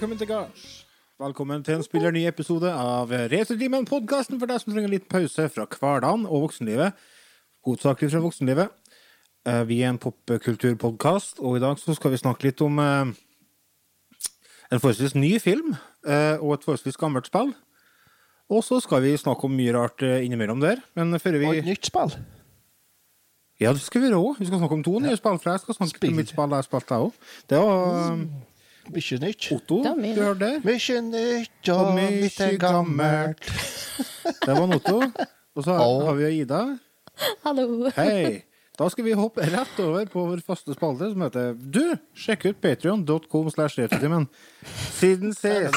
Velkommen til gards. Velkommen til en spillerny episode av Returtimen, podkasten for deg som trenger litt pause fra hverdagen og voksenlivet. Hovedsakelig fra voksenlivet. Eh, Vi er en popkulturpodkast, og i dag så skal vi snakke litt om eh, en forholdsvis ny film eh, og et forholdsvis gammelt spill. Og så skal vi snakke om mye rart innimellom der. Men før Og et nytt spill. Ja, det skal vi òg. Vi skal snakke om to nye spill, for jeg skal snakke om mitt spill jeg spilte, spilt, jeg òg. Det var Mye nytt. Otto du hørte det? Mykje nytt Og og mykje gammelt. Det var Otto. Og så Å. har vi Ida. Hallo. Hei! Da skal vi hoppe rett over på vår faste spalte som heter Du, sjekk ut patreon.com slash retrotimen. Siden sist.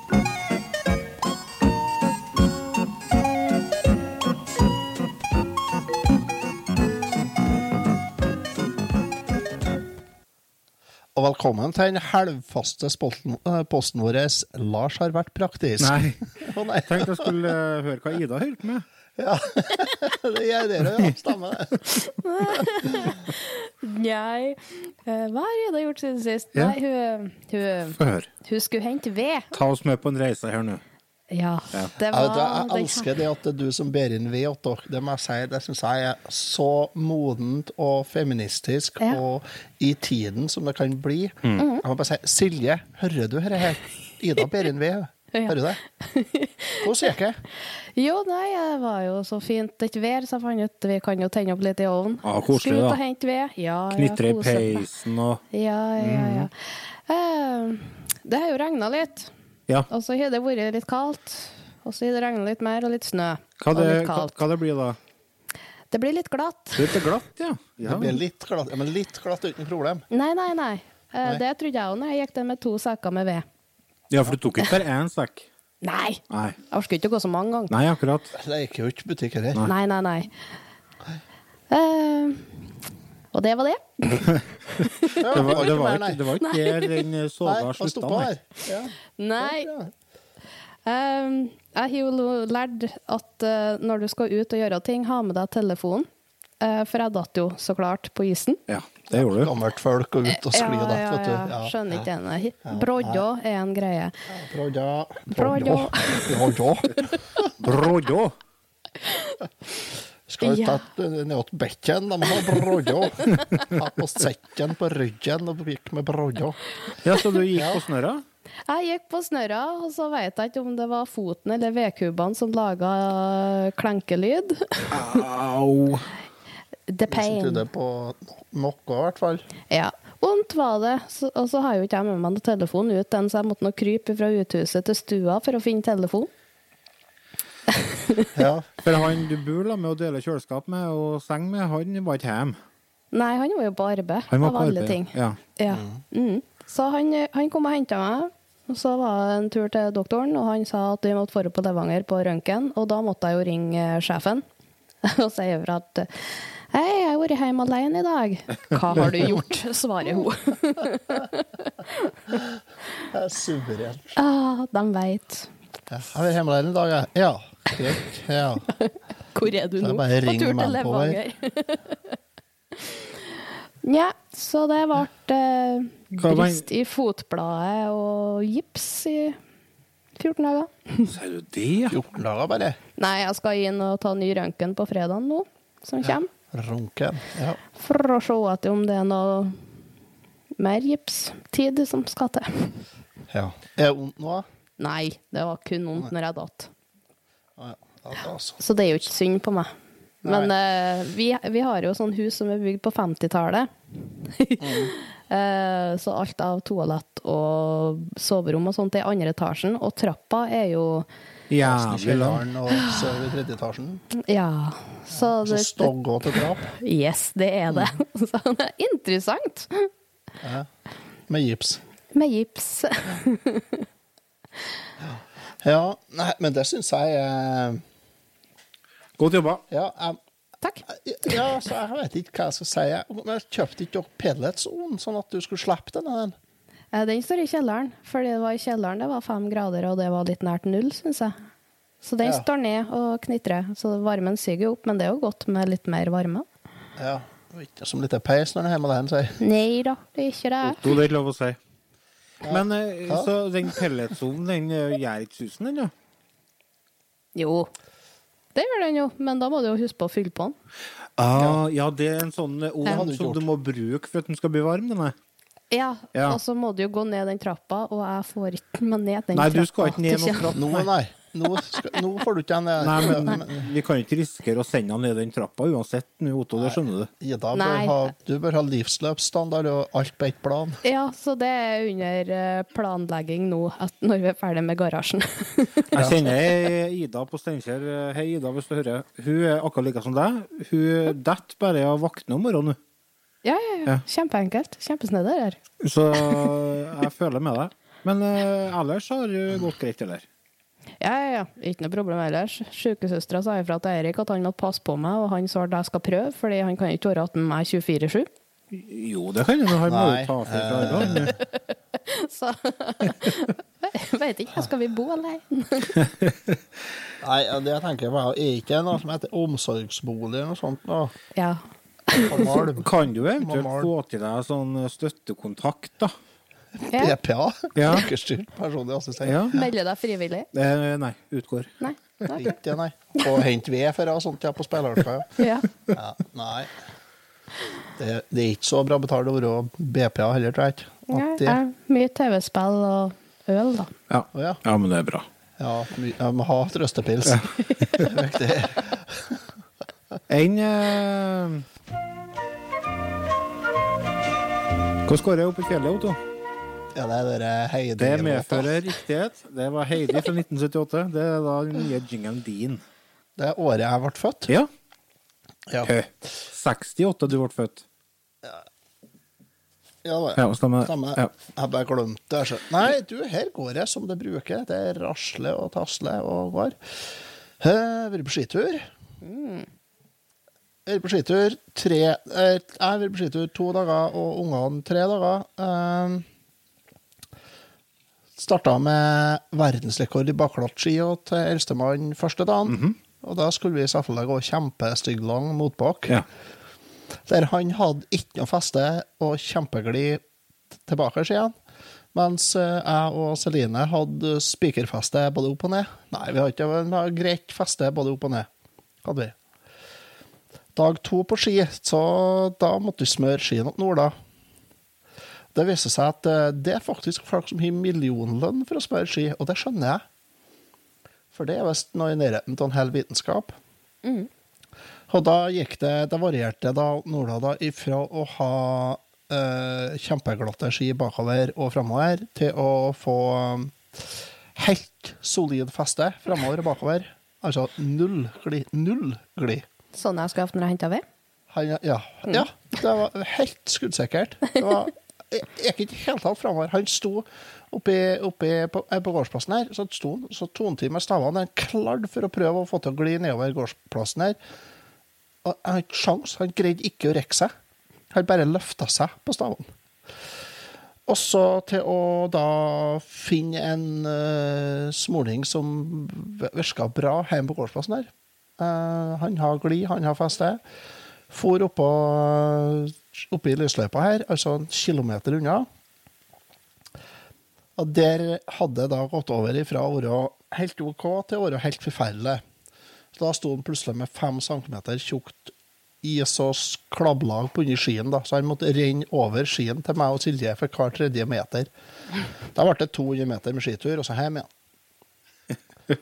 Og velkommen til den halvfaste eh, posten vår. Lars har vært praktisk. Nei. oh, nei. Tenkte jeg skulle uh, høre hva Ida holdt med. Ja. Det gjør dere, ja. Stemmer det. Jeg eh, Hva har Ida gjort siden sist? Ja. Nei, hun, hun, hun skulle hente ved. Ta oss med på en reise her nå. Ja, Ja. det var du, jeg elsker det at det er du som ber inn ved åt dere. Det må jeg si. Det syns jeg er så modent og feministisk Ja. og i tiden som det kan bli. Mm. Jeg må bare si Silje, hører du dette her? Ida ber inn ved. Ja. Hører du det? Hvordan gikk det? Jo, nei, det var jo så fint et vær, så jeg fant ut vi kan jo tenne opp litt i ovnen. Ja, koselig, Skulle ut da. hente ved. Ja, Knitre i ja, peisen og Ja, ja, ja. Mm. Uh, det har jo regna litt, Ja. og så har det vært litt kaldt. Og så har det regna litt mer, og litt snø. Hva og det, litt hva, kaldt. hva det blir da? Det blir litt glatt. Litt glatt, ja. ja. Det blir litt glatt, ja, men litt glatt uten problem. Nei, nei, nei. Eh, Nei. Det trodde jeg òg når jeg gikk der med to sekker med ved. Ja, for du tok ikke bare én sekk. Nei! Nei. Jeg orker ikke å gå så mange ganger. Nei, akkurat. Det gikk jo ikke butikk her. Nei, nei, nei. Eh, og det var det. Ja, Det var, det var, ikke, det var ikke der den eh, soga slutta. Nei. Ja. Nei. Eh, jeg har jo lært at uh, når du skal ut og gjøre ting, ha med deg telefonen. Uh, for jeg datt jo så klart på isen. Ja, det gjorde du. Gammelt folk og ut og skli og datt, vet du. ja, skjønner ikke det. Brodja er en greie. Brodja. Brodja. Brodja. Brodja. Skal vi Ja. ta ned til bekken, de har brodja. Ha på sekken på ryggen og gikk med brodja. Ja, så du gikk på snørra? Jeg gikk på snørra, og så vet jeg ikke om det var foten eller vedkubene som laga klenkelyd. Au. The pain. det på noe, i hvert fall. Ja. Vondt var det. Og så har jo ikke jeg med meg noen telefon ut, den, så jeg måtte nå krype fra uthuset til stua for å finne telefon. Ja. For han du bor med å dele kjøleskap med og seng med, han var ikke hjemme. Nei, han var jo på arbeid, av alle arbeid. ting. Ja. Ja. Mm. Så han, han kom og henta meg. Og så var det en tur til doktoren, og han sa at vi måtte dra på Levanger på røntgen. Og da måtte jeg jo ringe eh, sjefen og si over at Hei, jeg har vært hjemme alene i dag. Hva har du gjort? svarer hun. Det er suverent. ah, de veit. Ja. har er hjemme alene i dag, jeg. Ja. Greit. Ja. Hvor er du nå? På tur til Levanger. Nja, så det ble eh, brist i fotbladet og gips i 14 dager. Sier du det? 14 dager, bare. Nei, jeg skal inn og ta ny røntgen på fredag nå, som kommer. Runken. Ja. For å se etter om det er noe mer gipstid som skal til. Ja. Er det vondt nå? Nei, det var kun vondt når jeg datt. Ja, ja, altså. Så det er jo ikke synd på meg. Men uh, vi, vi har jo sånn hus som er bygd på 50-tallet. Eh, så alt av toalett og soverom og sånt er i andre etasjen. Og trappa er jo Ja, Jævlig lang. og sove i tredje etasjen. Ja. Så Så og stoggåte trapp Yes, det er det. Så det er interessant. med gips. Med gips. Ja, nei, men det syns jeg er Godt jobba. Ja, um, Takk. ja så jeg vet ikke hva jeg skal si. Men jeg kjøpte ikke dere Pellets-ovn, sånn at du skulle slippe den? den. Den står i kjelleren, for det var i kjelleren det var fem grader, og det var litt nært null, syns jeg. Så den Ja. står ned og knitrer. Så varmen syger jo opp, men det er jo godt med litt mer varme. Ja, ikke som litt peis når det er hjemme alene, sier Nei da, det er ikke det. Otto, det er ikke lov å si. Men eh, så den pelletsovnen, den eh, gjør ikke susen, den, da? Jo, det gjør den jo, men da må du jo huske på å fylle på den. Ah, ja, det er en sånn eh, ovn du som du må bruke for at den skal bli varm, den er. Ja, Ja. og så må du jo gå ned den trappa, og jeg får ikke meg ned den Nei, trappa. du skal ikke ned noen trapp. Nei. Nå, skal, nå får du ikke den eh, Nei, men vi kan ikke risikere å sende han ned den trappa uansett, nå, Otto, det skjønner du. Ida bør ha, du bør ha livsløpsstandard og alt på ett plan. Ja, så det er under eh, planlegging nå, at når vi er ferdig med garasjen. Jeg kjenner Ida på Steinkjer. Hei, Ida, hvis du hører. Hun er akkurat like som deg. Hun detter bare av vaktene om morgenen. ja, ja, ja. Ja. Kjempeenkelt. Kjempesnedig her. Så jeg føler med deg. Men eh, ellers har det gått greit, eller? Ja, ja, ja. Ikke noe problem ellers. Sykesøstera sa ifra til Eirik at han måtte passe på meg, og han svarte jeg skal prøve, fordi han kan ikke være med meg 24-7. Jo, det kan hende. Han må jo ta fri fra arbeid. Så Veit ikke. Skal vi bo alene? Nei, ja, det jeg tenker på, er ikke noe som heter omsorgsbolig eller noe sånt. Da. Ja. Kan du eventuelt få til deg sånn støttekontakt, da? Ja. BPA. Ja. Brukerstyrt personlig assistent. Ja. Melder deg frivillig? Eh, nei, utgår. Nei? Ikke det, nei. Og hente ved for og sånt ja, på spillerska. Ja. Ja, nei. Det, det er ikke så bra betalt å være BPA heller, tror jeg ikke. At det, ja, mye TV-spill og øl, da. Ja. Oh, ja. ja, men det er bra. ja, my- jeg må ha trøstepils. Det er viktig. Enn eh... Hvordan går det opp i fjellet, Otto? Ja, det er dere Heidi Det medfører riktighet. Det var Heidi fra 1978. Det er da den nye jingelen din. Det er året jeg ble født. Ja. Ja, Hø. 68 du ble født. ja det var Ja, stemmer. Stemmer. Ja. Jeg bare glemte det. altså. Nei, du, her går jeg som det bruker. Det er rasle og tasle og går. Eh, Vært på skitur. Vært på skitur tre eh, Jeg har vært på skitur to dager, og ungene tre dager. Eh, Starta med verdensrekord i bakklattski til eldstemann første dagen. Og da skulle vi selvfølgelig gå kjempestygglang motbakk. Ja. Der han hadde ikke noe feste og kjempeglid tilbake igjen. Mens eh, jeg og Celine hadde spikerfeste både opp og ned. Nei, vi hadde ikke men greit feste både opp og ned. Hadde vi. Dag to på ski, så da måtte vi smøre skien nord, Norda. Det viser seg at eh, det er faktisk folk som har millionlønn for å smøre ski, og det skjønner jeg. For det er visst noe i nærheten av en hel vitenskap. Og da gikk det Det varierte da Norda da ifra å ha eh, kjempeglatte ski bakover og framover, til å få um, helt solid feste framover og bakover. Altså null glid. Null glid. Sånn jeg skulle hatt når jeg henta ved? Han, ja, ja, det var helt skuddsikkert. Det var gikk ikke hele tatt framover. Han sto oppe, på, eh, på gårdsplassen her, så sto så tonte han med stavene. Han klarte for å prøve å få til å gli nedover gårdsplassen her. Og han ikke sjans. Han greide ikke å rekke seg. Han bare løfta seg på stavene. Også til å da finne en uh, smoling som virka bra hjemme på gårdsplassen her. Uh, han har glid, han har feste. For oppå oppe i lysløypa her, altså en kilometer unna. Og der hadde det da gått over ifra å være helt OK til å være helt forferdelig. Så da sto han plutselig med fem centimeter tjukt is og klabblag på under skien, da, så han måtte renne over skien til meg og Silje for hver tredje meter. Da ble det 200 meter med skitur, og så hjem igjen.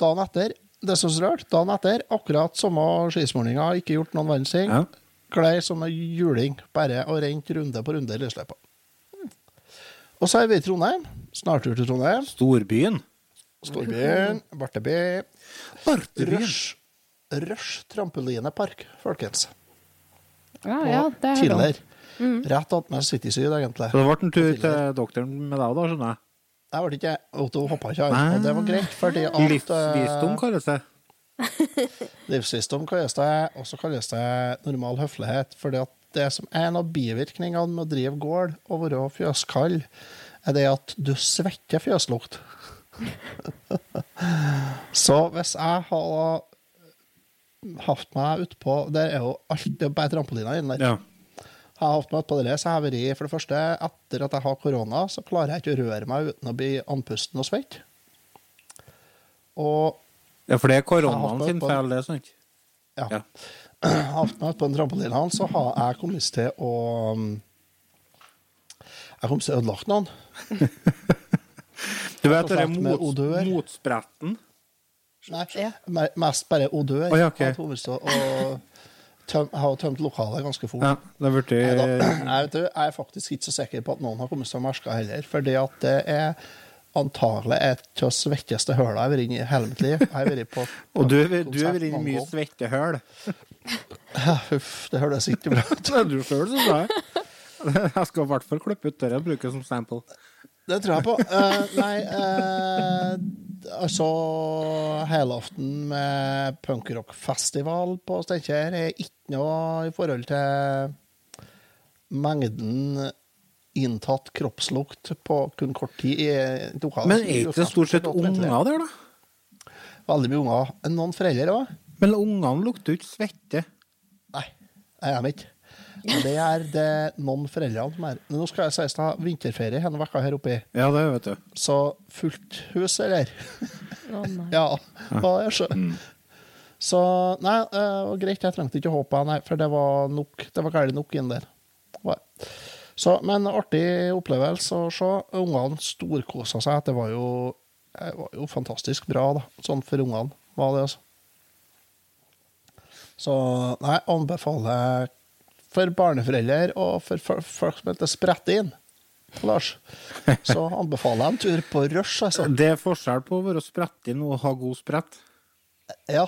Dagen etter, det som er så rart, dagen etter, akkurat samme skismurninga, ikke gjort noen verdens ting, Ja. Glei som sånne juling, bare og rent runde på runde i lysløypa. Og så er vi i Trondheim. Snartur til Trondheim. Storbyen. Storbyen, Barteby. Bartebyen. Rush. Rush trampolinepark, folkens. Ja, ja, det er Tiller. Mm. Rett attmed City Syd, egentlig. Så det ble en tur til doktoren med deg da, skjønner jeg. Jeg ble ikke Otto hoppa ikke av, og det var greit, fordi at Livsvisdom eh, kalles det. Livsvisdom kalles det, også kalles det normal høflighet. fordi at det som er en av bivirkningene med å drive gård og være fjøskall, er det at du svetter fjøslukt. så hvis jeg har hatt meg utpå Der er jo alt Det er bare trampoliner inne der. Ja. Jeg har hatt meg utpå det, så jeg har vært For det første, etter at jeg har korona, så klarer jeg ikke å røre meg uten å bli andpusten og svett. Og ja, for det er koronaen sin feil, det, sant? ja. Ja. hatt meg på en trampoline, så har jeg kommet til å um, Jeg kom til å ødelegge noen. Du vet det er mot, motspretten? Nei, Ja. mest bare odør. Å, ja, okay. Jeg har kommet tøm, jeg har tømt lokalet ganske fort. Ja, det burde... Nei da. Jeg, vet du, jeg er faktisk ikke så sikker på at noen har kommet til å merke heller. For det at det er antagelig et av de svetteste høla jeg har vært inni i hele mitt liv. Vært på Og du, du har vært inni mye svette høl? Huff, det høres ikke bra ut. Det er du sjøl som sa det. Jeg skal i hvert fall klippe ut det og bruke det som sample. Det tror jeg på. Uh, nei, uh, altså Helaften med punkrockfestival på Steinkjer er ikke noe i forhold til mengden inntatt kroppslukt på kun kort tid i lokalet. Men er ikke det stort sett unger der, da? Veldig mye unger. Noen foreldre òg. Men ungene lukter jo ikke svette. Nei, det er de ikke. Men det er det noen foreldre som er. Nå skal jeg sies ha vinterferie denne uka her oppe. Ja, det vet du. Så fullt hus, eller? Å, nei. Ja, ja jeg skjønner. Så nei, eh, det greit. Jeg trengte ikke å håpe, nei, for det var nok. Det var galt nok inn der. Var det. Så, men artig opplevelse å se. Ungene storkosa seg. Det var jo, det var jo fantastisk bra, da. Sånn for ungene var det, altså. Så nei, anbefaler for barneforeldre og for folk som heter sprette inn, Lars, så anbefaler jeg en tur på Rush, altså. Det er forskjell på å være spretten og ha god sprett. Ja.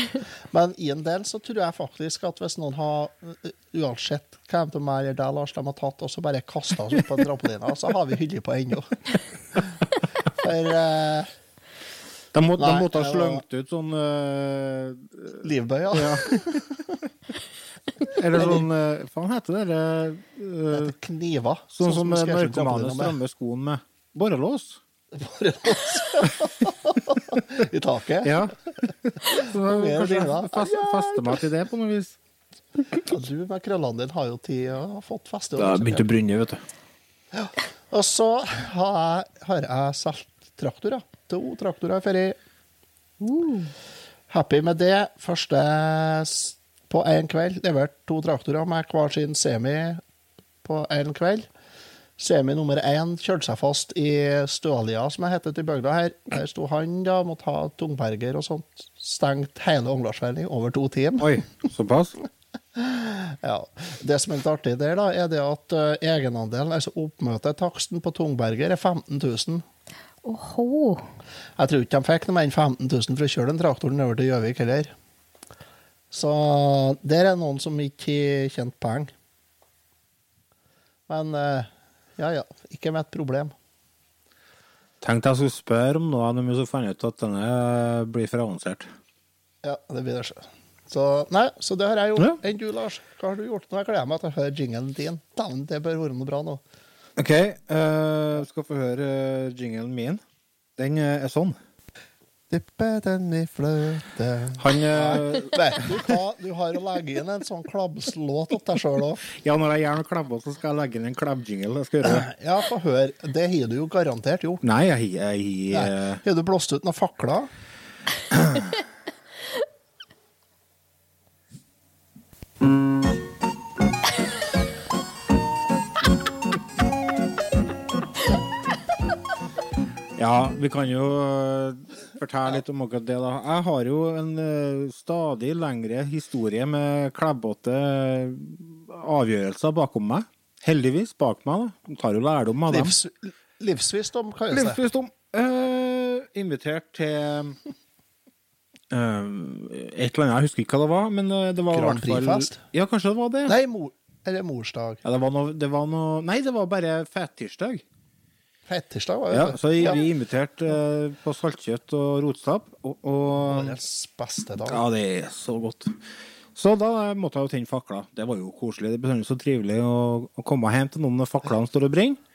Men i en del så tror jeg faktisk at hvis noen har, uh, uansett hvem de meg eller deg, Lars, de har tatt og så bare kasta oss opp på en trampoline, så har vi hylle på ennå. For eh, De må, de måtte ha det slengt ut sånn uh, livbøya Ja. Eller sånn Hva faen heter det? Uh, heter kniver. sånn som vi skal kjøre narkomane strømmer skoen med. Borrelås. I taket. Ja. Så kanskje fest, fester meg til det på noe vis. Ja, Du med krøllene dine har jo tid og har fått feste. Det har begynt å brenne, vet du. Og så har jeg, har jeg solgt traktorer. To traktorer i ferie. Happy med det. Første på én kveld. Levert to traktorer med hver sin semi på én kveld. Semi nummer én kjørte seg fast i Stølia, som jeg heter til bygda her. Der sto han, da, måtte ha tungberger og sånt. Stengt hele Ånglarsveien i over to timer. Oi, såpass? Ja. Det som er litt artig der, da, er det at uh, egenandelen, altså oppmøtetaksten på Tungberger, er 15 000. Åhå. Jeg tror ikke de fikk noe mer enn 15 000 for å kjøre den traktoren over til Gjøvik heller. Så der er noen som ikke tjente penger. Men eh, ja, ja. Ikke med et problem. Tenkte jeg skulle spørre om noe, men så fant jeg ut at denne blir for avansert. Ja, det blir det sjøl. Så nei, så det har jeg gjort. Ja. Enn du, Lars? Hva har du gjort? Nå jeg gleder meg til å høre jinglen din. Dæven, det bør være noe bra nå. OK, uh, skal få høre uh, jinglen min. Den eh, er sånn. Dyppe den i fløte Han eh, Vet du hva? Du har å legge inn en sånn klabbslåt opp deg sjøl òg. Ja, når jeg gjør noe klabber, så skal jeg legge inn en klabbjingle. Ja, få høre. Det har du jo garantert gjort. Nei, jeg har eh, Har du blåst ut noen fakler? Ja, vi kan jo øh, fortelle litt om akkurat det, da. Jeg har jo en øh, stadig lengre historie med klebbete avgjørelser bakom meg. Heldigvis bak meg, da. Tar jo lærdom av dem. Livs, livsvisdom kalles det. Livsvisdom. Uh, invitert til uh, et eller annet, jeg husker ikke hva det var, men eh, det var Grand Prix-fest? Ja, kanskje det var det. Nei, mor, eller morsdag. Ja, det var noe, det var noe Nei, det var bare fettirsdag. Fettirsdag var det. Ja, så vi Ja. vi inviterte eh, på saltkjøtt og rotstapp, og, og Årets beste dag. Ja, det er så godt. Så da måtte jeg jo tenne fakla. Det var jo koselig. Det er bestandig så trivelig å, å komme hjem til noen når faklene står og brenner.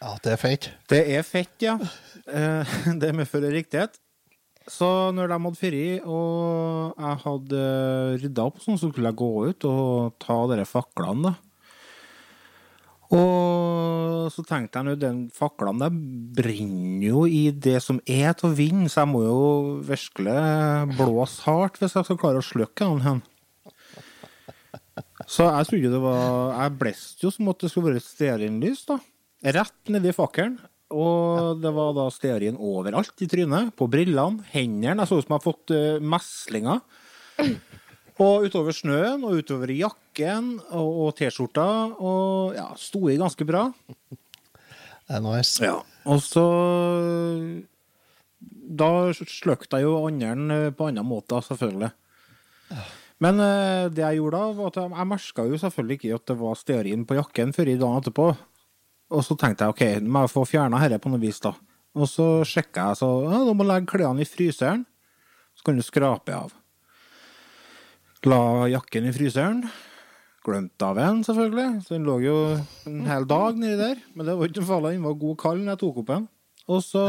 Ja, det er feit. Det er fett, ja. Eh, Det medfører riktighet. Så når de hadde fri, og jeg hadde rydda opp, sånn, så skulle jeg gå ut og ta dere faklene, da. Og så tenkte jeg nå, den faklene der brenner jo i det som er til å vinne, så jeg må jo virkelig blåse hardt hvis jeg skal klare å slukke den hen. Så jeg trodde det var Jeg blåste jo som at det skulle være stearinlys, da. Rett nedi fakkelen. Og det var da stearin overalt i trynet. På brillene, hendene. Jeg så ut som jeg hadde fått uh, meslinger. Og utover snøen, og utover jakken og, og T-skjorta. Og ja, sto i ganske bra. Det er nice. Ja. Og så Da sløkte jeg jo anderen eh, på annen måte, selvfølgelig. Men eh, det jeg gjorde da, var at jeg, jeg merka jo selvfølgelig ikke at det var stearin på jakken før i dagen etterpå. Og så tenkte jeg OK, nå må jeg få fjerna dette på noe vis, da. Og så sjekka jeg, så ja, da må legge klærne i fryseren. Så kan du skrape av. La jakken i fryseren. Glemte av den, selvfølgelig. Så den lå jo en hel dag nedi der. Men det var ikke farlig, den var god kald når jeg tok opp den. Og så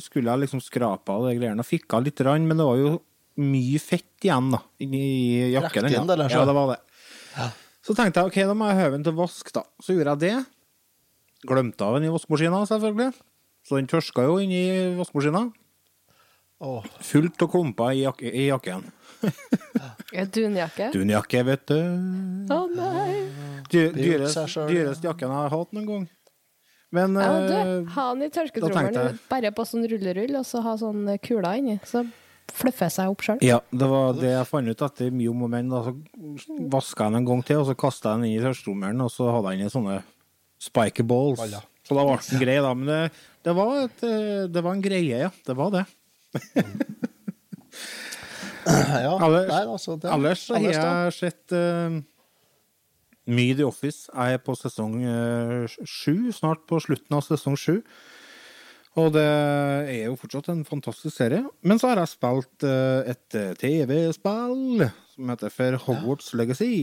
skulle jeg liksom skrape av de greiene og av litt, men det var jo mye fett igjen da, inni jakken. Inn, ja. ja, det var det. Så tenkte jeg ok, da må jeg høve den til vask, da. Så gjorde jeg det. Glemte av den i vaskemaskina, selvfølgelig. Så den tørska jo inni vaskemaskina. Åh, Fullt av klumper i, jak i jakken. Dunjakke? Dunjakke, vet du. Å nei! Dy, Det dyrest, dyrest jakken jeg har hatt noen gang. Men Ja, du, eh, ha den i tørketrommelen bare på sånn rullerull, og så ha sånn kuler inni. Så fluffer seg opp sjøl. Ja, det var det jeg fant ut etter mye om og men. Da, så vaska jeg den en gang til, og så kasta jeg den inn i tørketrommelen, og så hadde jeg inni i sånne spiker balls. Så da ble den grei, da. Men det, det, var et, eh, det var en greie, ja. Det var det. ja. Ellers- Nei, altså, det, Ellers har jeg sett uh, mye The Office. Jeg er på sesong eh, sju, snart på slutten av sesong sju. Og det er jo fortsatt en fantastisk serie. Men så har jeg spilt uh, et eh, TV-spill som heter For Hogwarts Legacy.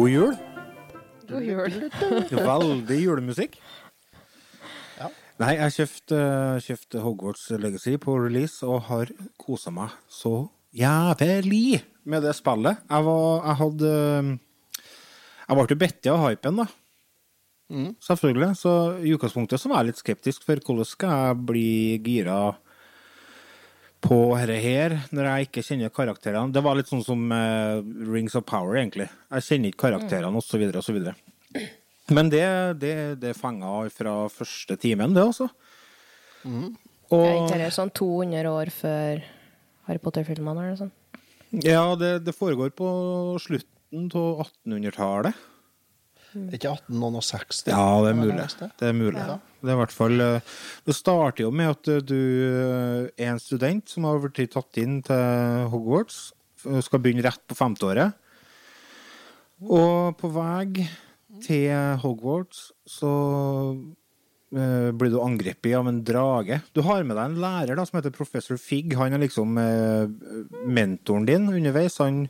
God jul. God jul. Veldig julemusikk. Ja. Nei, jeg kjøpte, kjøpte Hogwarts Legacy på release og har kosa meg så jævlig med det spillet. Jeg var Jeg hadde Jeg ble jo bitt av hypen, da. Selvfølgelig. Så i utgangspunktet så var jeg litt skeptisk, for hvordan skal jeg bli gira på dette her, når jeg ikke kjenner karakterene? Det var litt sånn som uh, Rings of Power, egentlig. Jeg kjenner ikke karakterene, så videre. Men det, det, det fenga fra første timen, det, altså. Er Og ikke det sånn 200 år før Harry Potter-filmene eller noe sånt? ja, det, det foregår på slutten av 1800-tallet. Ikke 1860? Ja, det er mulig. Det er mulig. Det er i hvert fall eh, Det starter jo med at eh, du eh, er en student som har blitt tatt inn til Hogwarts. eh, Skal begynne rett på femteåret. Og på vei til Hogwarts så eh, blir du angrepet av en drage. Du har med deg en lærer da, som heter professor Figg. Han er liksom eh, mentoren din underveis. Han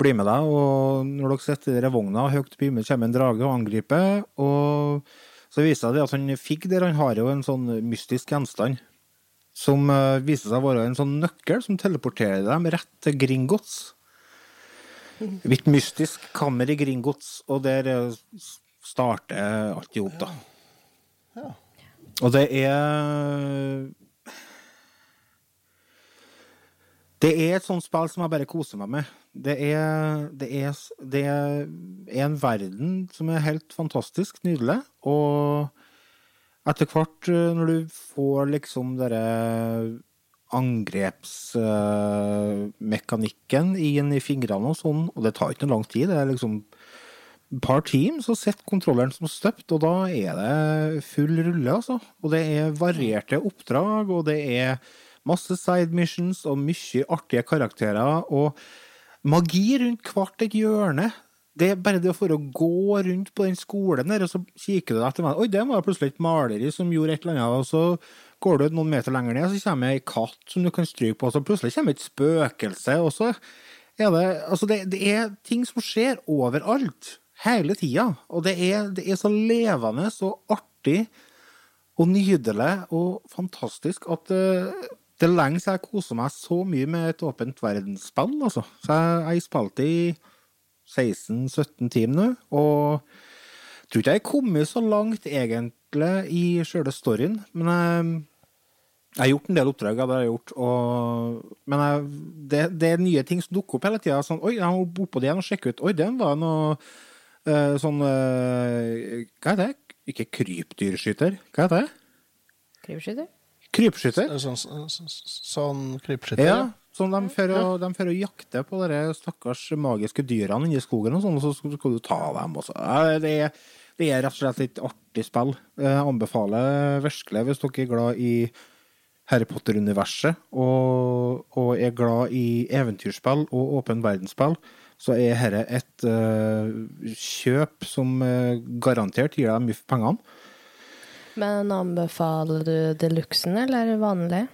blir med deg, og når dere sitter i den vogna høyt på himmelen, kommer en drage og angriper. Og så viser det seg at han Figg der, han har jo en sånn mystisk gjenstand. Som eh, viser seg å være en sånn nøkkel som teleporterer dem rett til Gringotts. Litt mystisk kammer i Gringotts, og der eh, starter alt i hop, da. Ja. Og det er Det er et sånt spill som jeg bare koser meg med. Det er, det er, det er en verden som er helt fantastisk nydelig, og etter hvert, eh, når du får liksom denne angrepsmekanikken inn i fingrene og sånn, og det tar ikke noe lang tid, det er liksom et par timer, så sitter kontrolleren som støpt, og da er det full rulle, altså. Og det er varierte oppdrag, og det er masse side missions og mye artige karakterer, og magi rundt hvert et hjørne. Det er bare det få å gå rundt på den skolen der, og så kikker du etter meg. Oi, det var plutselig et maleri som gjorde et eller annet, og så går du noen meter lenger ned, og så kommer ei katt som du kan stryke på, og så plutselig kommer et spøkelse, og så er det Altså, det, det er ting som skjer overalt, hele tida, og det er, det er så levende og artig og nydelig og fantastisk at eh, det er lenge siden jeg koser meg så mye med et åpent verdensspill, altså. Så jeg, jeg spilte i 16-17 timer nå, og jeg tror ikke jeg har kommet så langt egentlig i sjøle storyen, men jeg, jeg har gjort en del oppdrag, det har gjort, og, men jeg, det, det er nye ting som dukker opp hele tida. Sånn, oi, jeg må bo på det igjen og sjekke ut. Oi, den var noe eh, sånn eh, Hva er det? Ikke krypdyrskyter. Hva er det? Krypskytter? Krypskytter? Sånn, sånn, sånn krypskytter. Ja, sånn de fører å, de fører og jakte på de stakkars magiske dyrene inni skogen, og sånn, og så skal du ta dem. Også. Det, er, det er rett og slett et artig spill. Jeg anbefaler virkelig, hvis dere er glad i Harry Potter-universet og, og er glad i eventyrspill og åpen verdensspill, så er dette et uh, kjøp som uh, garantert gir deg mye for pengene. Men anbefaler du deluxen eller vanlig?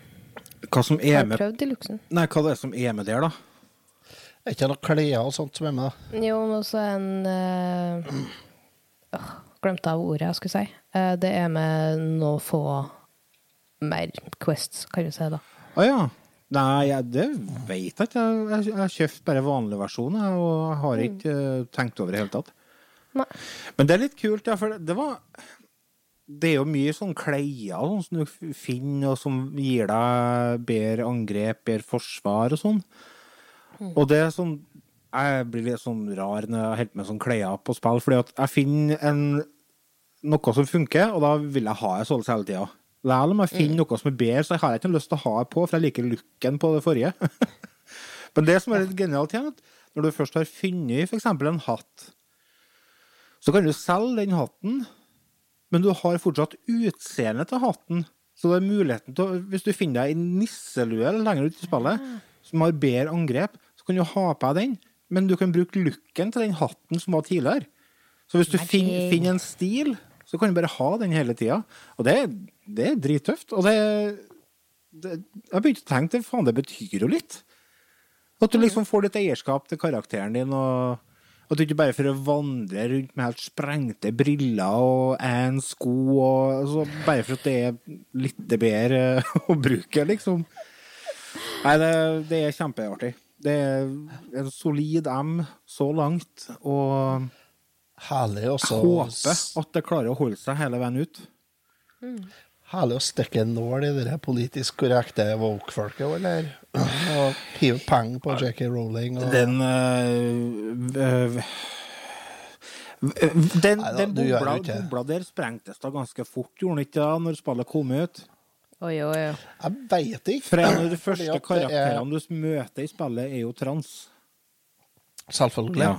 Hva som er er har med prøvd deluxen. Nei, hva det er som er med der, da? Er ikke noe klær og sånt som er med? da? Jo, men også en uh, Glemte av ordet jeg skulle si. Eh, det er med noe få mer quests, kan du si, da. Å ja. Nei, jeg, det vet jeg ikke. Jeg, har kjøpt bare vanlig versjon, og har ikke uh, tenkt over det i hele tatt. Nei. Men det er litt kult, ja, for det, det var Det er jo mye sånn kleier sånn, som du finner, og som gir deg bedre angrep, bedre forsvar og sånn. Og det er sånn Jeg blir litt sånn rar når jeg holder med sånn kleier på spill, fordi at jeg finner en, noe som funker, og da vil jeg ha det sånn hele tida. Selv om jeg finner noe som er bedre, så har jeg ikke lyst til å ha det på, for jeg liker looken på det forrige. Men det som er litt genialt, er at når du først har funnet f.eks. en hatt, så kan du selge den hatten, men du har fortsatt utseendet til hatten. Så det er muligheten til å, Hvis du finner deg en nisselue lenger ut i spillet som har bedre angrep, så kan du ha på deg den, men du kan bruke looken til den hatten som var tidligere. Så hvis du finner, finner en stil, så kan du bare ha den hele tida. Og det, det er drittøft. Og det, det Jeg begynte å tenke det, faen, det betyr jo litt. At du liksom får litt eierskap til karakteren din, og at du ikke bare for å vandre rundt med helt sprengte briller og en sko, og altså, bare for at det er litt bedre å bruke, liksom. Nei, det, det er kjempeartig. Det er en solid M så langt, og Herlig også. jeg håper at det klarer å holde seg hele veien ut. Herlig å stikke en nål i det politisk korrekte woke-folket, eller? Og hive penger på J.K. Rowling. Og... Den øh, øh, Den, den bobla, bobla der sprengtes da ganske fort, gjorde den ikke da, når spillet kom ut? Oi, oi, oi. Jeg veit ikke. For en av de første er- karakterene du møter i spillet, er jo trans. Selvfølgelig. Ja.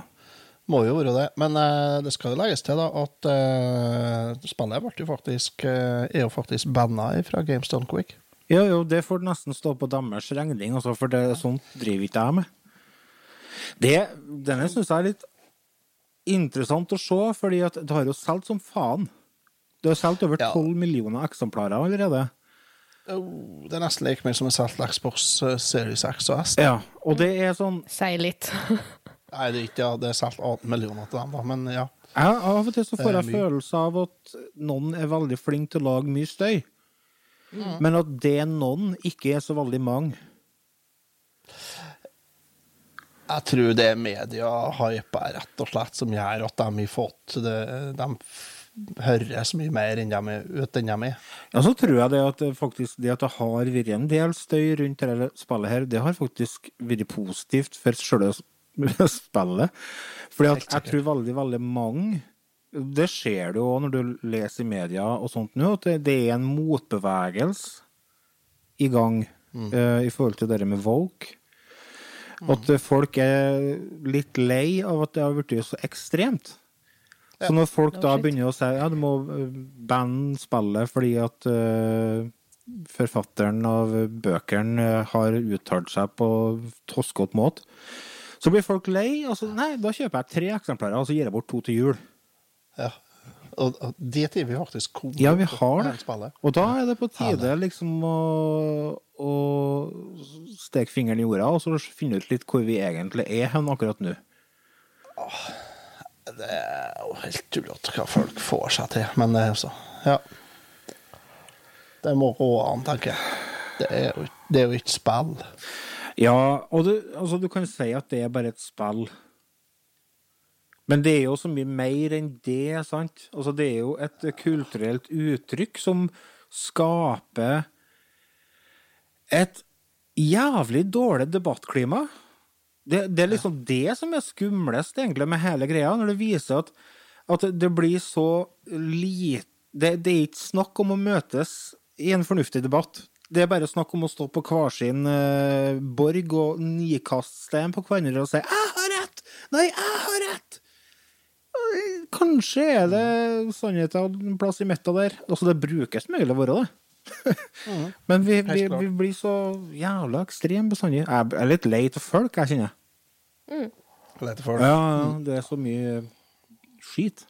Må jo være det. Men uh, det skal jo legges til da at uh, spillet ble jo faktisk, uh, er jo faktisk banna fra GameStone Quick. Jo, jo, det får nesten stå på deres regning, altså, for det, sånt driver ikke jeg med. Det, denne syns jeg er litt interessant å se, fordi at det har jo solgt som faen. Det har solgt over Ja. millioner eksemplarer allerede. Oh, det er nesten like mye som en solgt Xbox Series X og S. Ja, og det er sånn Si litt. Nei, det er ikke ja, det er solgt 18 millioner til dem, da, men ja. Ja, av og til så får er jeg følelse av at noen er veldig flink til å lage mye støy. Men at det noen ikke er så veldig mange. Jeg tror det er media-hype rett og slett som gjør at de har fått det, De høres mye mer enn de ut enn de er. Ja, så tror jeg det at faktisk det at det har vært en del støy rundt dette spillet her, det har faktisk vært positivt for selve spillet. Fordi at jeg tror veldig, veldig mange Det ser du òg når du leser i media og sånt nå, at det, er en motbevegelse i gang eh, i forhold til det med Vogue. At eh, folk er litt lei av at det har blitt så ekstremt. Så når folk da begynner å si ja, du må eh, spille spillet fordi at uh, forfatteren av bøkene har uttalt seg på toskete måte, så blir folk lei. Og så nei, da kjøper jeg tre eksemplarer, og så gir jeg bort to til jul. Ja. Og, og det er vi faktisk kommet. Ja, vi har det. Og da er det på tide liksom å, å steke fingeren i jorda, og så finne ut litt hvor vi egentlig er hen akkurat nå. Det er jo helt tullete hva folk får seg til, men det er altså Ja. Det må gå an, tenker jeg. Det er jo, det er jo ikke spill. Ja, og du, altså, du kan si at det er bare et spill. Men det er jo så mye mer enn det, sant? Altså, det er jo et kulturelt uttrykk som skaper et jævlig dårlig debattklima. Det, det er liksom det som er skumlest egentlig med hele greia, når det viser at, at det blir så lite det, det er ikke snakk om å møtes i en fornuftig debatt. Det er bare snakk om å stå på hver sin eh, borg og nikaste en på hverandre og si 'jeg har rett'! Nei, jeg har rett! Kanskje er det sannheten en plass i midten der. Altså, det brukes som regel å være det. Men vi, vi, vi blir så jævla ekstreme bestandig. Jeg er litt lei av folk, jeg kjenner. Mm. Lei av folk. ja, det er så mye skit.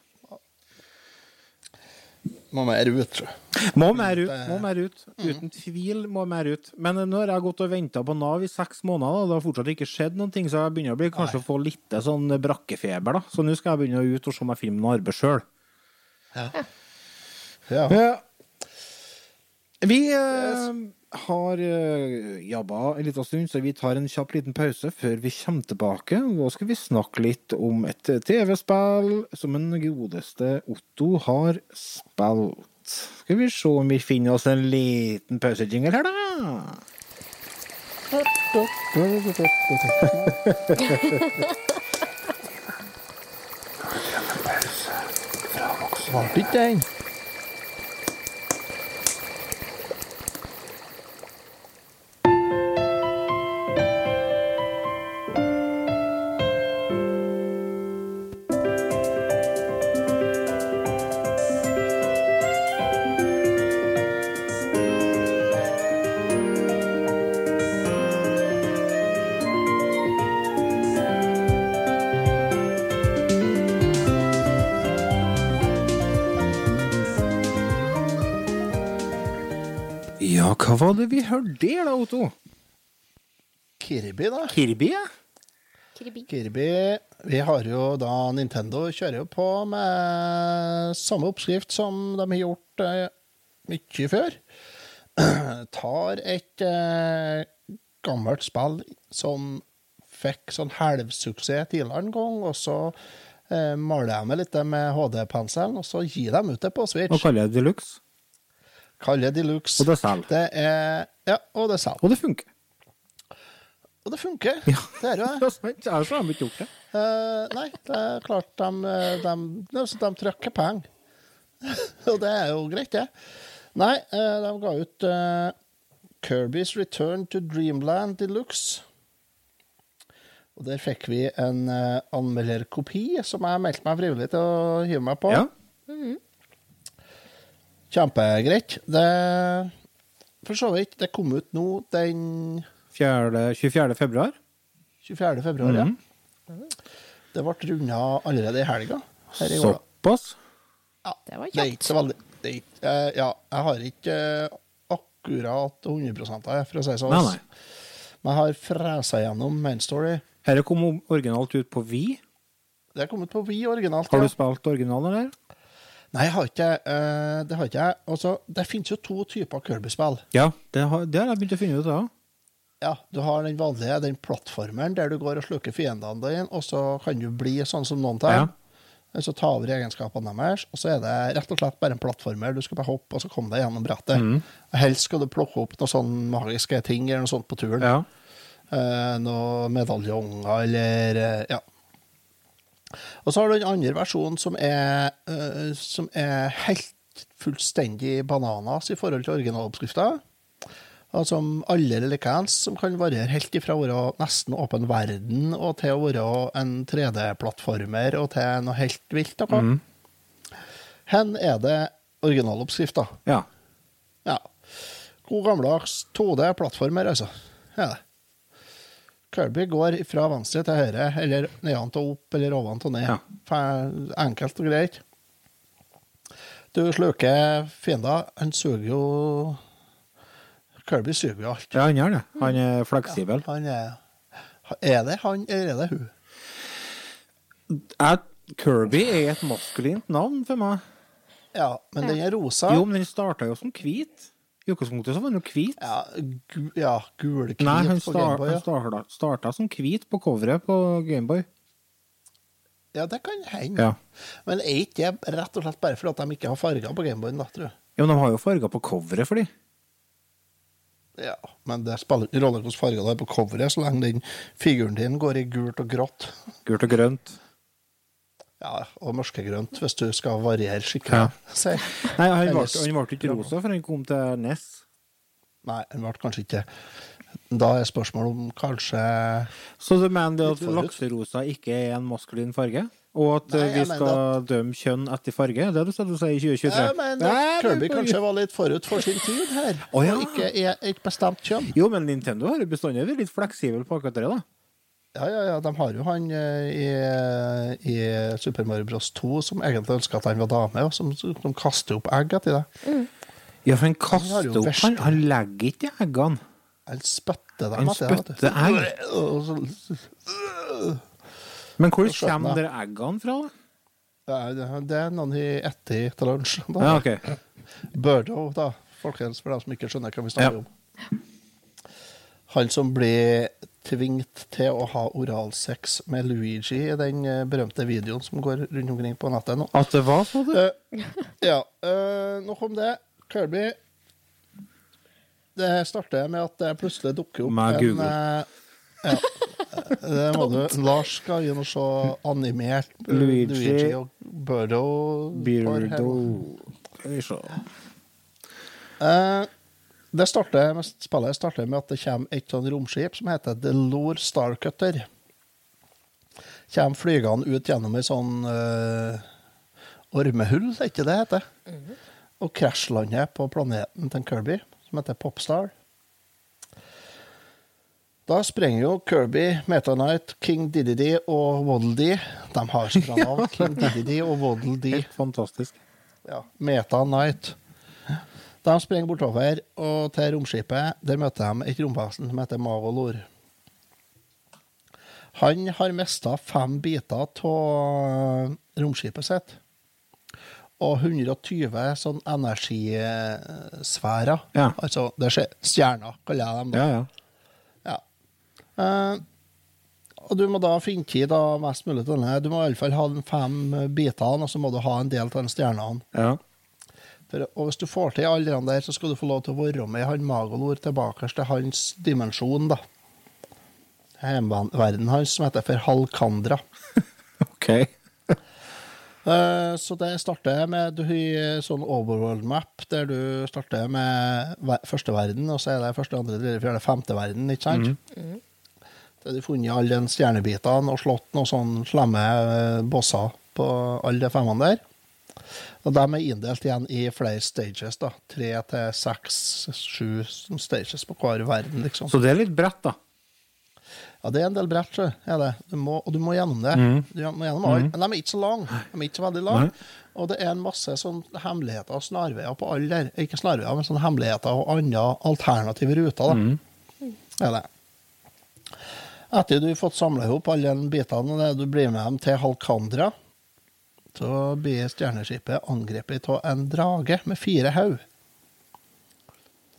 Må mer ut, tror jeg. Må mer ut. må mer ut. Uten tvil må mer ut. Men nå har jeg gått og venta på Nav i seks måneder, og det har fortsatt ikke skjedd noen ting, så jeg begynner å bli, kanskje å få litt sånn brakkefeber. da. Så nå skal jeg begynne å ut og se om jeg finner noe arbeid sjøl. Ja. Ja. Vi yes. har uh, jobba en liten stund, så vi tar en kjapp liten pause før vi kommer tilbake. Nå skal vi snakke litt om et TV-spill som en godeste Otto har spilt. Skal vi se om vi finner oss en liten pausejingle her, da. Svarte ikke den. Hva var det vi hørte der, da, Otto? Kirby, da. Kirby, ja? Kirby Kirby. Vi har jo da Nintendo kjører jo på med samme oppskrift som de har gjort eh, mye før. Tar et eh, gammelt spill som fikk sånn halvsuksess tidligere en gang, og så eh, maler de meg litt med HD-penselen, og så gir de ut det på Og Switch. kaller det Deluxe. Kaller det Deluxe. Og det selger. Det er Ja, og det selger. Og det funker. Og det funker. Ja. Det er jo det. Er. Ellers har de ikke gjort det. Uh, nei, det er klart de, de, de, de trykker penger. Og det er jo greit, det. Nei, uh, de ga ut uh, Kirby's Return to Dreamland Deluxe. Og der fikk vi en uh, anmelderkopi som jeg meldte meg frivillig til å hive meg på. Ja. Kjempegreit. Det For så vidt, det kom ut nå den 4. 24. februar. 24. februar, Mhm. ja. Det ble runda allerede i helga. Såpass? Såpass. Det var Det er ikke kjapt. så veldig det uh, eh, Ja, jeg har ikke uh, akkurat 100% av det, for å si det sånn. Nei, nei. Men jeg har fresa gjennom Main Story. Dette kom originalt ut på Vi. Det kom kommet på Vi originalt. Har ja. du spilt originalen, eller? Nei, jeg har ikke uh, det. har ikke jeg. Altså, det finnes jo to typer Kirby-spill. Ja, det har, det har jeg begynt å finne ut av. Ja, du har den vanlige, den plattformeren der du går og sluker fiendene dine, og så kan du bli sånn som noen tar. Ja. Så ta over egenskapene deres, og så er det rett og slett bare en plattformer. Du skal bare hoppe, og så komme deg gjennom brettet. Mm. Helst skal du plukke opp noen sånne magiske ting eller noe sånt på turen. Ja. Uh, noen medaljonger eller uh, Ja. Og så har du den andre versjonen som er, uh, som er helt fullstendig bananas i forhold til originaloppskrifta. Som alle likens, som kan variere helt ifra å være nesten åpen verden og til å være en 3D-plattformer og til noe helt vilt. Mhm. Hen er det originaloppskrifta. ja. Ja. God gammeldags 2D-plattformer, altså. Det. Kirby går fra venstre til høyre, eller nedentil og opp, eller oventil og ned. Ja. Enkelt og greit. Du sluker fiender. Han suger jo Kirby suger jo alt. ja, han gjør det. Han er fleksibel. Han er Er det han, eller er det hun? At Kirby er et maskulint navn for meg. Ja, men den er rosa. Jo, men den starta jo som hvit. I utgangspunktet så var den jo hvit. Ja, gu, ja gulkvit Nei, han, på Gameboy. Ja. starta, starta som hvit på coveret på Gameboy. ja, det kan hende. Ja. Men er ikke det rett og slett bare fordi de ikke har farger på Gameboyen, da, tror jeg? ja, men de har jo farger på coveret for de. Ja, men det spiller ingen rolle hvilke farger det er på coveret, så lenge den figuren din går i gult og grått. Gult og grønt. Ja, og mørkegrønt, hvis du skal variere skikkelig. Ja. Nei, han ble, ikke rosa før han kom til NES. Nei, han ble kanskje ikke Da er spørsmålet om kanskje Så du mener at lakserosa ikke er en maskulin farge? Og at Nei, eh, vi skal at... dømme kjønn etter farge? Det er det du sier i 2023? Jeg mener at Kirby kanskje var litt forut for sin tid her, oh, ja. og ikke er et bestemt kjønn. Jo, men Nintendo har jo bestandig vært litt fleksibel på akkurat det, da. Ja, ja, ja, de har jo han eh, i, i Super Mario Bros. 2 som egentlig ønska at han var dame, og som, som kaster opp egg etter det. Ja, for han kaster opp verst- Han, han legger ikke eggene. Han spytter dem Han spytter egg. Men hvor kommer dere de eggene fra, da? Det- er noen i etter til lunsj. da. Ja, ok. Birdo, da, folkens, for dem som ikke skjønner hva vi snakker Ja. om. Han som ble tvingt til å ha oralsex med Luigi i den eh, berømte videoen som går rundt omkring på nettet nå. At det var sånn? Uh, ja, uh, nok om det. Kirby Det starter med at det plutselig dukker opp Med Google. uh, ja, det må du. Lars skal inn og se animert Luigi. Luigi og Birdo. Beardo Skal vi se. Det starter med, spillet starter med at det kommer et sånn romskip som heter Delor Starcutter. Kommer flygende ut gjennom ei sånn uh, ormehull, er ikke det det heter? Og krasjlander på planeten til Kirby, som heter Popstar. Da sprenger jo Kirby, Meta Knight, King Diddy og Waddle Dee. De har så bra navn. King Diddy og Waddle Dee fantastisk. ja, Meta Knight. De springer bortover og til romskipet. Der møter de et romvesen som heter Magolor. Han har mista fem biter av romskipet sitt. Og 120 sånn energisfærer. Ja. Altså, det skjer stjerner, kaller jeg dem. da. Ja, ja. Ja. Eh, og du må da finne tid av mest mulig til denne. Du må iallfall ha de fem bitene, og så må du ha en del av de stjernene. ja. For, og hvis du får til alle de der, så skal du få lov til å være med han Magolor tilbake til hans dimensjon, da. Hjemverdenen hans, som heter for Halkandra. OK. Eh, Så det starter med du har sånn overworld map, der du starter med første verden, og så er det første, andre, tredje, fjerde, femte verden, ikke sant? Der du har funnet alle de stjernebitene og slått noen sånne slemme eh, bosser på alle de femmene der. Og de er inndelt igjen i flere stages, da. Tre til seks, sju stages på hver verden, liksom. Så det er litt bredt, da. Ja, det er en del brett, er det. Du må, og du må gjennom det. Du må gjennom alle. Men de er ikke så lange. De er ikke så veldig lange. Og det er en masse sånn hemmeligheter og snarveier på alle der. Ikke snarveier, men sånne hemmeligheter og andre alternative ruter, da. Er det. Etter du har fått samla i hop alle de bitene, du blir med dem til Halkandra, så blir stjerneskipet angrepet av en drage med fire hode,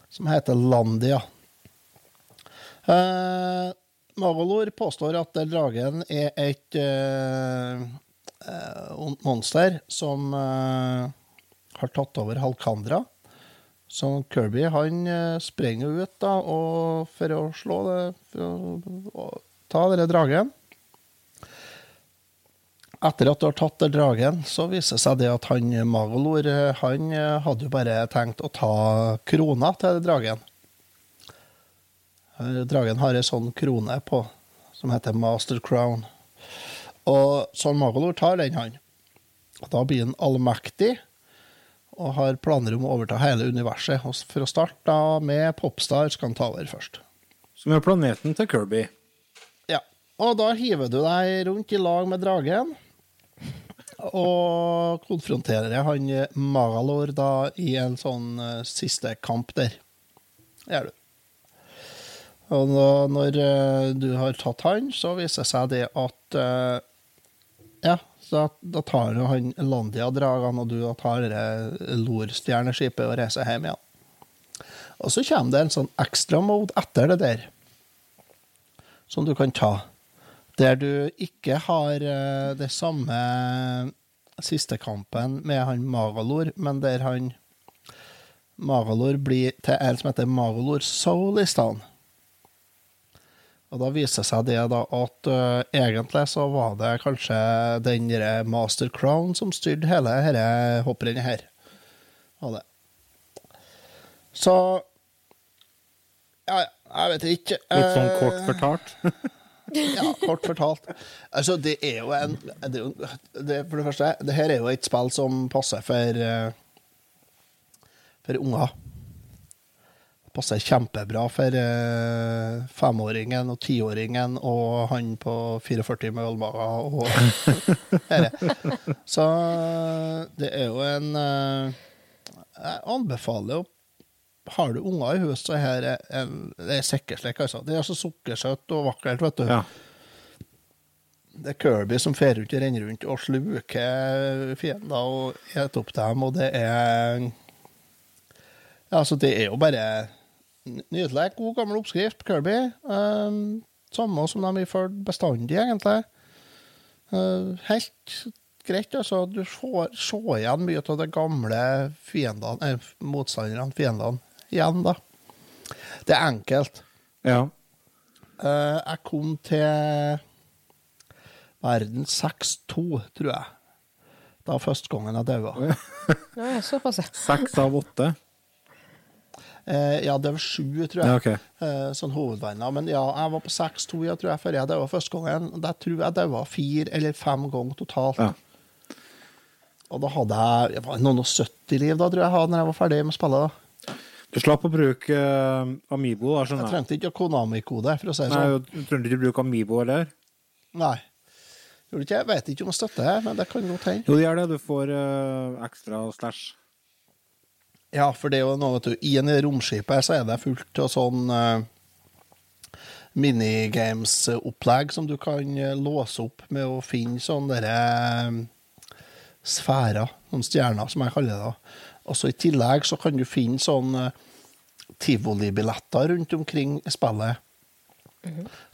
som heter Landia. Eh, Magalor påstår at dragen er et eh, eh, monster som eh, har tatt over Halkandra. Så Kirby han eh, springer ut da, for å slå det For å ta denne dragen. Etter at du har tatt der dragen, så viser det seg det at han Magolor eh, han eh, hadde jo bare tenkt å ta krona til dragen. Eh, Dragen har ei sånn krone på, som heter Master Crown. Og sånn Magolor tar den, han. Da blir han allmektig og har planer om å overta hele universet. Og For å starte da med Popstar skal han ta over først. Som er planeten til Kirby. Ja, og da hiver du deg rundt i lag med dragen. Og konfronterer han Magalor da i en sånn uh, siste kamp der. Gjør du. Og da, når uh, du har tatt han, så viser det seg det at uh, Ja, da, da tar jo han Landia-dragene, og du da tar det Lor-stjerneskipet og reiser hjem igjen. Og så kommer det en sånn ekstra mode etter det der, som du kan ta. Der du ikke har eh, det samme siste kampen med han Magalor, men der han Magalor blir til en som heter Magalor Soul i stedet. Og da viser seg det da at uh, egentlig så var det kanskje den derre Master Crown som styrte hele dette hopprennet her. Var det. Så Ja, jeg vet ikke. Litt sånn Eh, kort fortalt. ja, kort fortalt. Altså, det er jo en det er jo, det, For det første, det her er jo et spill som passer for eh, for unger. Passer kjempebra for eh, femåringen og tiåringen og han på 44 med ølmaga og dette. Så det er jo en eh, Jeg anbefaler jo Har du unger i hus, så her er en, det er sikkerslik, altså. Det er så sukkersøtt og vakkert, vet du. Ja. Det er Kirby som fer rundt og renner rundt og sluker fiender og spiser opp dem, og det er altså, det er jo bare nydelig. God, gammel oppskrift, Kirby. Um, samme som de har ført bestandig, egentlig. Uh, helt greit, altså. Du får se igjen mye av de gamle fiendene, eh, motstanderne, fiendene, igjen, da. Det er enkelt. ja. Uh, jeg kom til verden 6-2, tror jeg. Da første gangen jeg daua. Såpass, ja. Seks av åtte. Uh, ja, det var sju, tror jeg. Ja, okay. uh, sånn hovedverna. Men ja, jeg var på 6-2 jeg tror jeg, før jeg daua første gangen. Der tror jeg daua fire eller fem ganger totalt. Ja. Og da hadde jeg, jeg var noen og 70 liv da, tror jeg når jeg var ferdig med spillet. da. Du slapp å bruke eh, Amibo, da, Jeg trengte ikke Konami-kode, for å si det Nei, sånn. du trengte ikke å bruke Amibo heller. Nei. Jeg vet ikke om jeg støtter det, men det kan godt hende. Jo, det gjør det. Du får uh, ekstra stæsj. Ja, for det er jo noe, vet du, i en romskipet så er det fullt av sånn uh, minigames-opplegg som du kan uh, låse opp med å finne sånne derre uh, sfærer, noen stjerner, som jeg kaller det. da. Og så I tillegg så kan du finne sånn uh, tivolibilletter rundt omkring i spillet.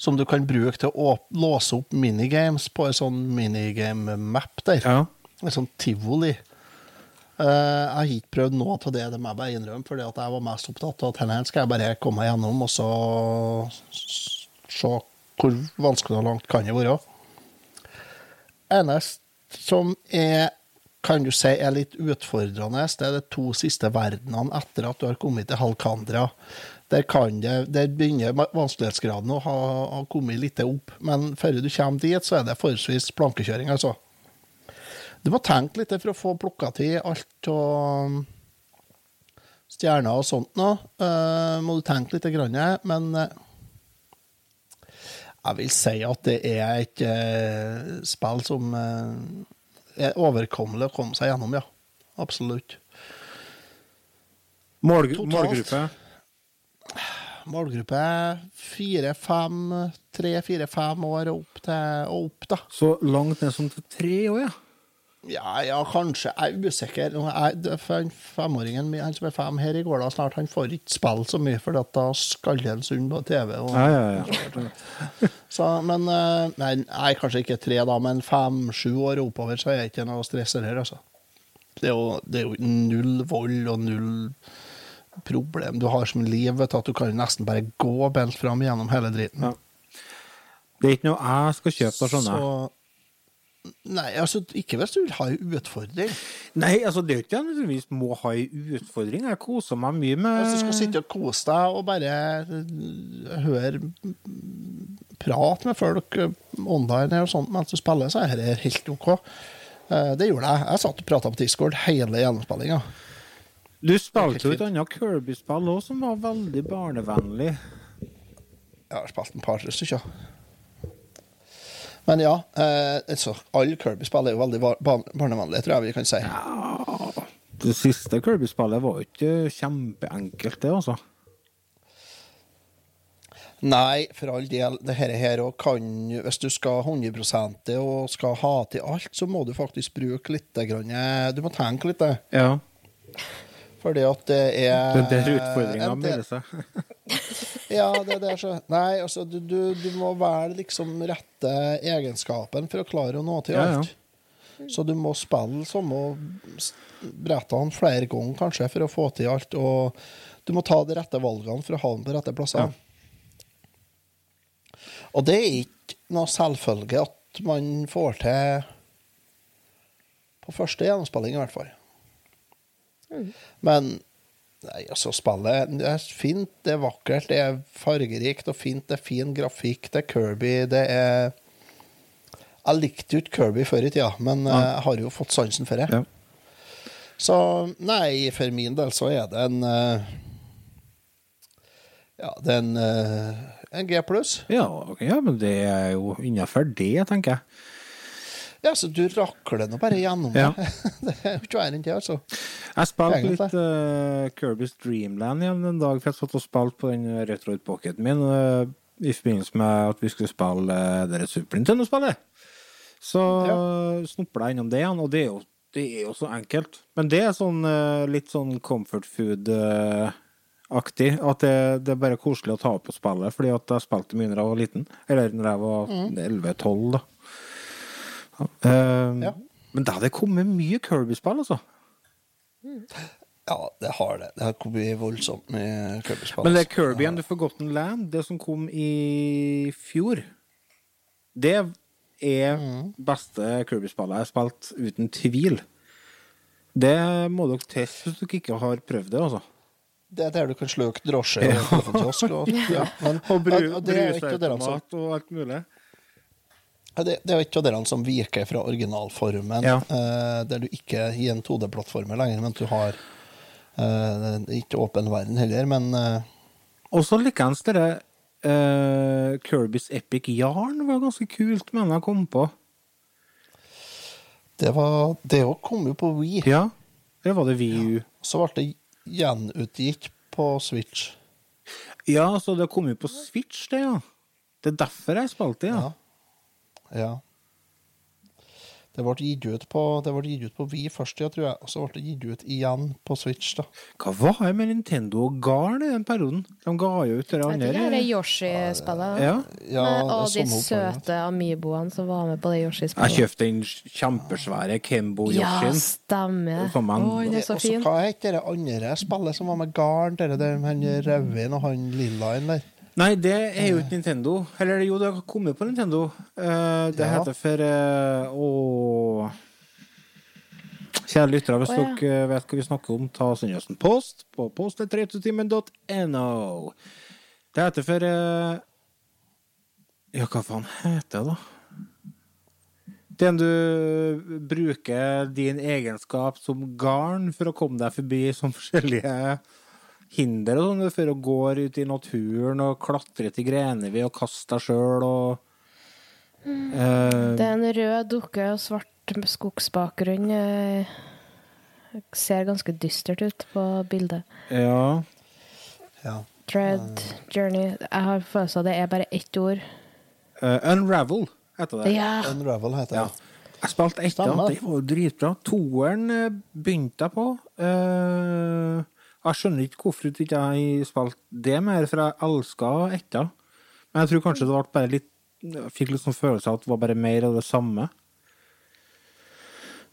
Som du kan bruke til å låse opp minigames på en sånn minigame-map der. Ja. En sånn tivoli. Uh, jeg har ikke prøvd noe av det, det må jeg bare innrømme, fordi at jeg var mest opptatt av at denne skal jeg bare komme meg gjennom, og så se hvor vanskelig og langt kan det være. Eneste som er, kan du si, er litt utfordrende, det er de to siste verdenene etter at du har kommet til Halkandra. Der, det, der begynner vanskelighetsgraden å ha, ha kommet litt opp, men før du kommer dit, så er det forholdsvis plankekjøring, altså. Du må tenke litt for å få plukka til alt av stjerner og sånt nå. Uh, må du tenke litt, grann, men eh, jeg vil si at det er et uh, spill som eh, er overkommelig å komme seg gjennom, ja. Absolutt. Mål, målgruppe. Målgruppe fire-fem, tre-fire-fem år og opp, til, og opp, da. Så langt ned som til tre år, ja. Ja, ja, kanskje. Jeg er usikker. Jeg, Femåringen min, han som er fem her i går, da, snart, han får ikke spille så mye, for da skaller han sund på TV. Og, Ja, ja, ja. så, men eh, nei, nei, kanskje ikke tre, da, men fem-sju år oppover, så er det ikke noe stress her, altså. Det er, jo, det er jo null vold og null problem. Du har som liv, vet du, at du kan nesten bare gå bent fram gjennom hele driten. Ja. Det er ikke noe jeg skal kjøpe av sånne. Så Nei, altså, ikke hvis du vil ha ei utfordring. Nei, altså det er ikke ikke nødvendigvis må ha ei utfordring. Jeg koser meg mye med Hvis du skal sitte og kose deg og bare eh, høre prat med folk eh, online og sånt mens du spiller, så er dette helt OK. Eh, Det gjorde jeg. Jeg satt og prata på Discord hele gjennomspillinga. Du spilte jo et annet Kirby-spill òg som var veldig barnevennlig. Jeg har spilt en par-tre stykker. Men ja, eh, altså, alle Kirby-spill er jo veldig bar- barnevennlige, tror jeg vi kan si. Det siste Kirby-spillet var jo ikke kjempeenkelt, det, altså. Nei, for all del. Det her, også kan Hvis du skal 100 det og skal ha til alt, så må du faktisk bruke litt grann, eh, Du må tenke litt, det. Ja. Fordi at det er Det er der utfordringa melder seg. Ja, det er. Så. Nei, altså, du, du, du må velge liksom rette egenskapen for å klare å nå til Ja, ja. alt. Så du må spille samme brettene flere ganger, kanskje, for å få til alt. Og du må ta de rette valgene for å havne på rette plasser. Ja. Og det er ikke noe selvfølge at man får til på første gjennomspilling, i hvert fall. Men Nei, altså, spillet det er fint, det er vakkert, det er fargerikt og fint, det er fin grafikk, det er Kirby, det er Jeg likte jo ikke Kirby før i tida, men ja. jeg har jo fått sansen for det. Ja. Så nei, for min del så er det en eh, Ja, det er en, eh, en G pluss. Ja, ja, men det er jo innafor det, tenker jeg. Ja, så du rakler nå bare gjennom Ja. det. det er jo ikke verre enn det, altså. Jeg spilte litt uh, Kirby's Dreamland igjen en dag, for jeg satt og spilte på den Retroid-pocketen min uh, i forbindelse med at vi skulle spille uh, det Super Nintendo-spillet. Så uh, snupla jeg innom det igjen, og det er, jo, det er jo så enkelt. Men det er sånn uh, litt sånn comfort food-aktig. at det, det er bare koselig å ta opp på spillet, fordi at jeg spilte mye da jeg var liten. Eller når jeg var 11-12, da. Ja. Uh, Ja. Men da hadde det kommet mye Kirby-spill, altså. Ja, det har det. Det har kommet voldsomt med Kirby-spill. Men det er altså. Kirby and the Forgotten Land, det som kom i fjor, det er beste Kirby-spillet jeg har spilt, uten tvil. Det må dere teste hvis dere ikke har prøvd det, altså. Det er der du kan sløke drosje og telefonkiosk. Og, ja, men, Og bru, ja, det er jo ikke av dere som, brusautomat og alt mulig. ja, det, det er jo ikke av som viker fra originalformen, Ja. eh, der du ikke gir en 2D-plattformer lenger, men du har eh, ikke åpen verden heller, men eh, Og så likeens dere eh, Kirbys Epic Yarn var ganske kult, mener jeg kom på. det var Det òg kom jo på Wii. Ja, det var det VU. Så ble det gjenutgitt på Switch. Ja, så det kom jo på Switch, det, ja. Det er derfor jeg spilte det, ja. Ja. Ja. Det ble gitt ut på, det ble gitt ut på Wii først, ja, tror jeg. Og så ble det gitt ut igjen på Switch, da. Hva var det med Nintendo og Garn i den perioden? De ga jo ut det andre. det er. Yoshi-spillet. Ja. Ja, Med alle de søte amiboene som var med på det Yoshi-spillet. Jeg kjøpte den kjempesvære Ja, Kembo-Yoshien. stemmer. Som en- Å, den er så Og så hva het det andre spillet som var med garn? Det der med han Rødvin og han Lillaen der. Nei, det er jo ikke Nintendo. Eller jo, det har kommet på Nintendo. Uh, det Ja. heter for uh, Kjære lyttere, hvis oh, ja. dere vet hva vi snakker om, ta send oss en post på post.retrotimen.no. Det heter for uh, Ja, hva faen heter det, da? Den du bruker din egenskap som garn for å komme deg forbi som forskjellige hinder og sånn, for å gå ut i naturen og klatre til grener ved og kaste deg sjøl og eh, Det er en rød dukke og svart skogsbakgrunn. Det Ser ganske dystert ut på bildet. Ja. Ja. Dread, journey Jeg har følelsen av det er bare ett ord. Uh, Unravel heter det. Ja! Unravel heter Ja. det. Jeg spilte etter, Stemmer. det var jo dritbra. Toeren eh, begynte jeg på. Eh, jeg skjønner ikke hvorfor ikke jeg spilte det mer, for jeg elska etta. Men jeg tror kanskje det ble bare litt Jeg fikk litt sånn følelse av at det var bare mer av det samme.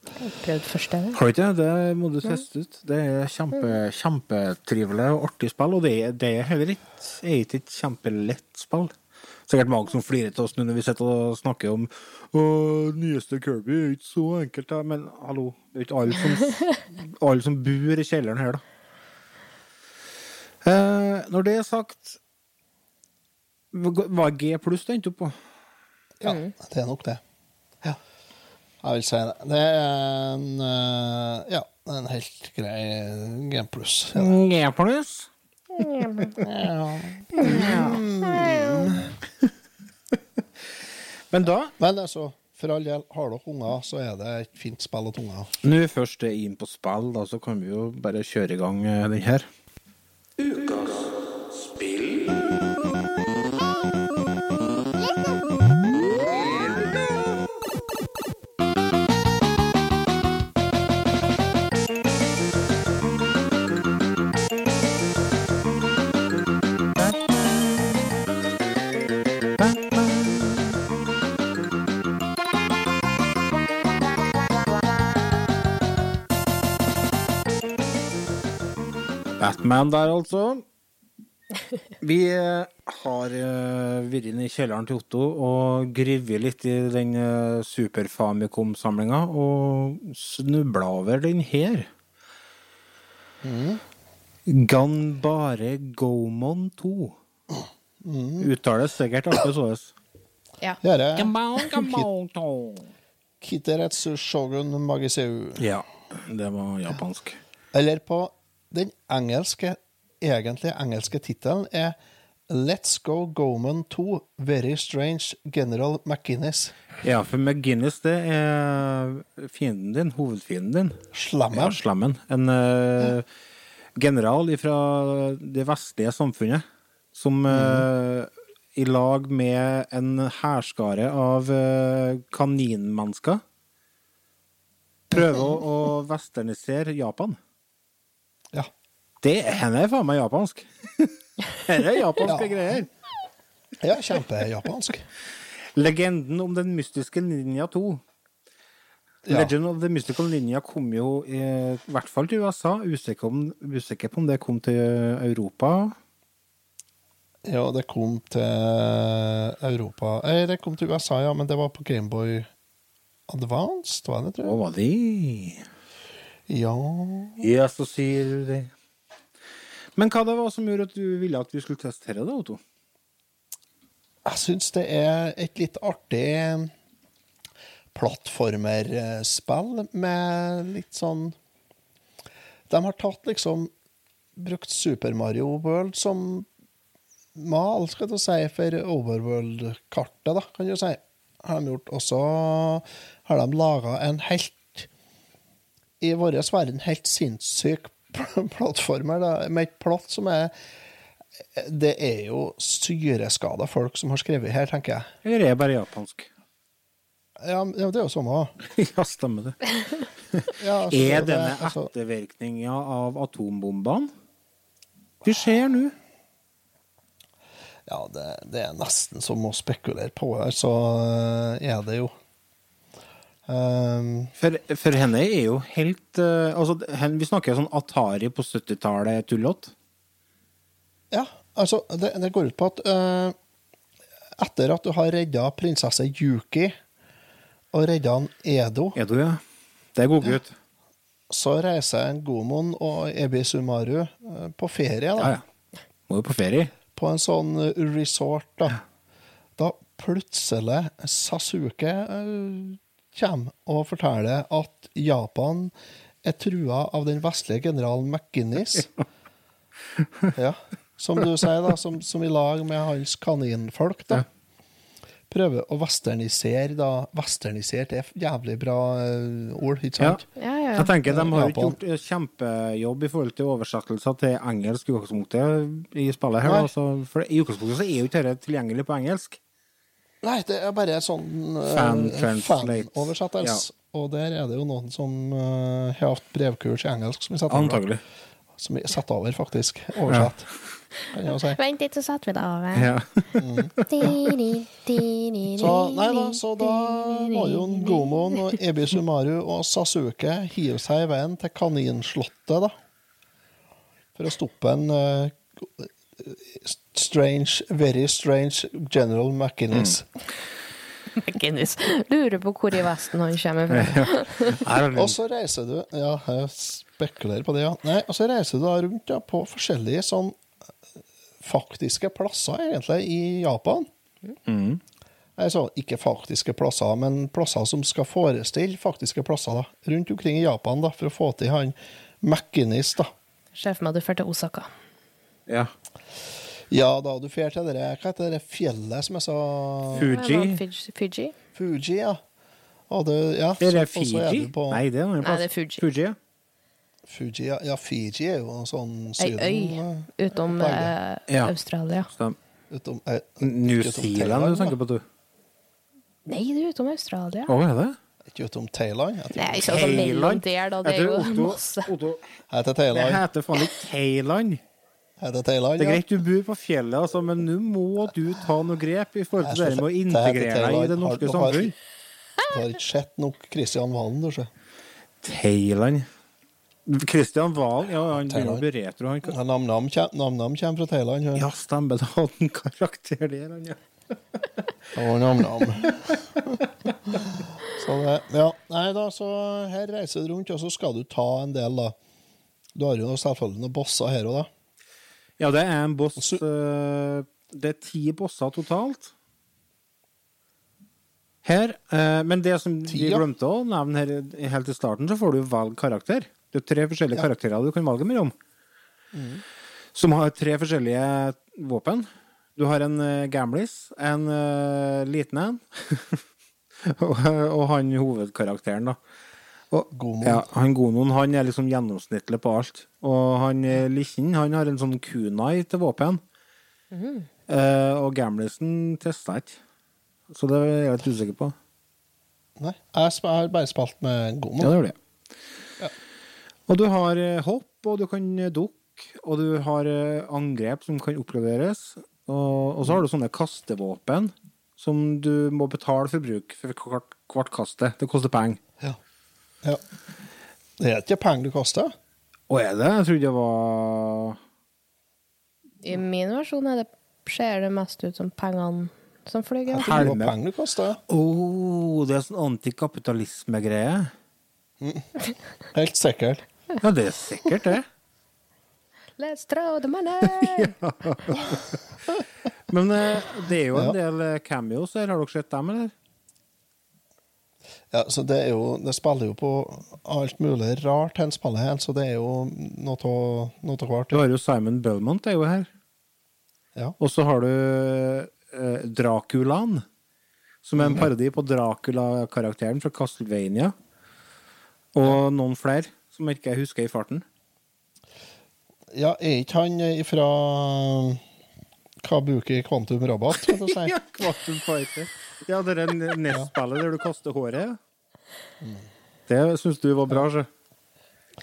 Prøvd første. Har du ikke det? Må du teste ut. Det er kjempe, kjempetrivelig og artig spill, og det, det er heller ikke, er ikke et kjempelett spill. Sikkert mange som flirer til oss nå når vi sitter og snakker om å, nyeste Kirby er ikke så enkelt, da. Men hallo, det er ikke alle som, alle som bor i kjelleren her, da. Eh, når det er sagt Var G pluss det endte opp på? Ja, det er nok det. Ja. Jeg vil si det. Det er en eh, Ja, en helt grei G pluss. Ja. G pluss? Men da Men altså, for all del, har dere unger, så er det et fint spill til unger. Når vi først er inn på spill, da, så kan vi jo bare kjøre i gang eh, den her. Ukas spill. Batman der, altså. Vi eh, har eh, vært inne i kjelleren til Otto og grivet litt i den eh, Super Famicom-samlinga, og snubla over den her. Ganbare Gomon 2. Uttales sikkert alltid sånn. Ja. Det Gamon, gamon. Kiteretsu Shogun Magiseu. Ja, det var japansk. Eller på den engelske, egentlig engelske tittelen er Let's Go Goman 2 Very Strange General McInnes. Ja, for McGinnis, det er fienden din, hovedfienden din. Ja, Slammen. slammen. En uh, general fra det vestlige samfunnet som uh, i lag med en hærskare av uh, kaninmennesker prøver å westernisere Japan. Ja. Det henne er faen meg japansk. Dette er japanske Ja. greier. ja, kjempejapansk. Legenden om den mystiske Ninja 2. Ja. Legend of the Mystical Ninja kom jo i, i hvert fall til USA. Usikker, om, usikker på om det kom til Europa. Ja, det kom til Europa Nei, Det kom til USA, ja, men det var på Gameboy Advanced, var det, tror Hva jeg? var det? Ja Ja, så sier du det. Men hva det var som gjorde at du ville at vi skulle testere det, Otto? Jeg syns det er et litt artig plattformerspill med litt sånn De har tatt liksom Brukt Super Mario World som mal, skal du si, for Overworld-kartet, da, kan du si. Har de gjort. Og så har de laga en helt I vår verden helt sinnssyk plattformer, da, med et plott som er det er jo syreskada folk som har skrevet her, tenker jeg. Eller er det bare japansk? Ja, ja det er jo samme. ja, stemmer det. Ja, altså, Er denne altså, ettervirkninga av atombombene? Vi ser nå. Ja, det, det er nesten som å spekulere på her, så eh, er det jo. Um, For, for henne er jo helt uh, Altså, hen, vi snakker sånn Atari på 70-tallet tullete. ja, altså, det, det går ut på at uh, etter at du har redda prinsesse Yuki og redda Edo, Edo, ja? Det er god gutt. så reiser en Gomon og Ebi Sumaru uh, på ferie, da. Ja, ja. Må jo på ferie. på en sånn resort, da. Da plutselig Sasuke kommer og forteller at Japan er trua av den vestlige generalen McGuinness. Ja, som du sier, da, som, som i lag med hans kaninfolk, da. Prøver å westernisere, da. Westernisere er jævlig bra eh, ord, ikke sant? Ja, ja. Jeg tenker De har ikke Japan. gjort kjempejobb i forhold til oversettelser til engelsk i utgangspunktet i spillet. her. Altså, for I utgangspunktet så er jo ikke dette tilgjengelig på engelsk. Nei, det er bare sånn eh, Fan translate. fanoversettelse. Og der er det jo noen som uh, har hatt brevkurs i engelsk som vi setter over. Antagelig. Som vi setter over, faktisk. Oversett. Ja. si. Vent litt, så setter vi det over. Ja. Så, nei da, så da må jo en Gomon og Ebi Sumaru og Sasuke hive seg i veien til Kaninslottet, da. For å stoppe en eh, strange, very strange General McInnes. McInnes. Lurer på hvor i Vesten han kommer fra. Og så reiser du Ja, jeg spekulerer på det, ja. Nei, og så reiser du da rundt ja, på forskjellige sånn eh, faktiske plasser, egentlig, i Japan. Altså, ikke faktiske plasser, men plasser som skal forestille faktiske plasser da, rundt omkring i Japan, da, for å få til han McInnes, da. Ser for meg du drar til Osaka. ja. Ja da, du fer til det Hva heter det fjellet som jeg sa Fuji. Fiji? Fiji? Fuji, ja. Og det, ja Er det så- så er Fiji? På, Nei, det er Nei, plass. det er Fuji. Fuji, ja. Fuji, ja. ja, Fiji er jo en sånn Ei øy eh, utom uh, eh, Ja. Australia. Stem. Utom, uh, New Zealand Thailand, du tenker på, du? Nei, det er utom Australia. Å, er det? Ikke utom Thailand. Nei, ikke altså mellom Thailand? der, da. Det er jo tror Otto- Otto, Det heter det heter faen ikke Thailand. Thailand, Det er greit du bor på fjellet, altså, men nå må du ta noe grep i forhold til det med å integrere deg i det norske samfunn. Du har ikke sett nok Kristian Valen, du ser. Thailand. Kristian Valen, ja, han begynner å bli retro. Han. Ja, Nam-Nam Nam-Nam kommer fra Thailand. Ja. Ja, stemmer, det hadde en karakter der, han, ja. Og Nam-Nam. så det, ja. Nei da, så her reiser du rundt, og så skal du ta en del, da. Du har jo selvfølgelig noen bosser her òg, da. Ja, det er en boss Også, uh, Det er ti bosser totalt. Her. uh, men det som Ti, vi glemte å nevne her helt i starten, så får du valg karakter. Det er tre forskjellige Ja. karakterer du kan valge mellom. Som har tre forskjellige våpen. Du har en uh, gamlis, en eh, liten en, og, og han hovedkarakteren, da. Og, Gonon. ja, han Gonon han er liksom gjennomsnittlig på alt. Og han eh, Lichen han har en sånn kunai til våpen. Eh, og gamlisen testa ikke. Så det er jeg litt usikker på. Nei, jeg har bare spilt med Ja, Gomo. det gjør det. Ja. Og du har eh, hopp, og du kan eh, dukke, og du har angrep som kan oppgraderes. Og, og så har du sånne kastevåpen som du må betale for bruk for hvert, hvert kaste. Det koster penger. Ja. Ja. Det er ikke penger du koster. Å, er det? Jeg trodde det var I min versjon er det, ser det mest ut som pengene som flyr. Jeg tror det var penger det koster. Oh, det er sånn antikapitalisme-greie. Helt sikkert. Ja, det er sikkert det. Let's throw the money! Men eh, det er jo en Ja. del eh, cameos her. Har dere sett dem, eller? Ja, så det er jo Det spiller jo på alt mulig rart, hen spillet her, så det er jo noe av hvert. Du har jo Simon Belmont er jo her. Ja. Og så har du eh, Draculaen, som er en parodi på Dracula-karakteren fra Castlevania. Og noen flere som jeg ikke husker i farten. ja, er ikke han ifra Kabuki Quantum Robot, kan du si? Ja, Quantum Fighter. Ja, det er nestballet der du kaster håret. Det syns du var bra, så.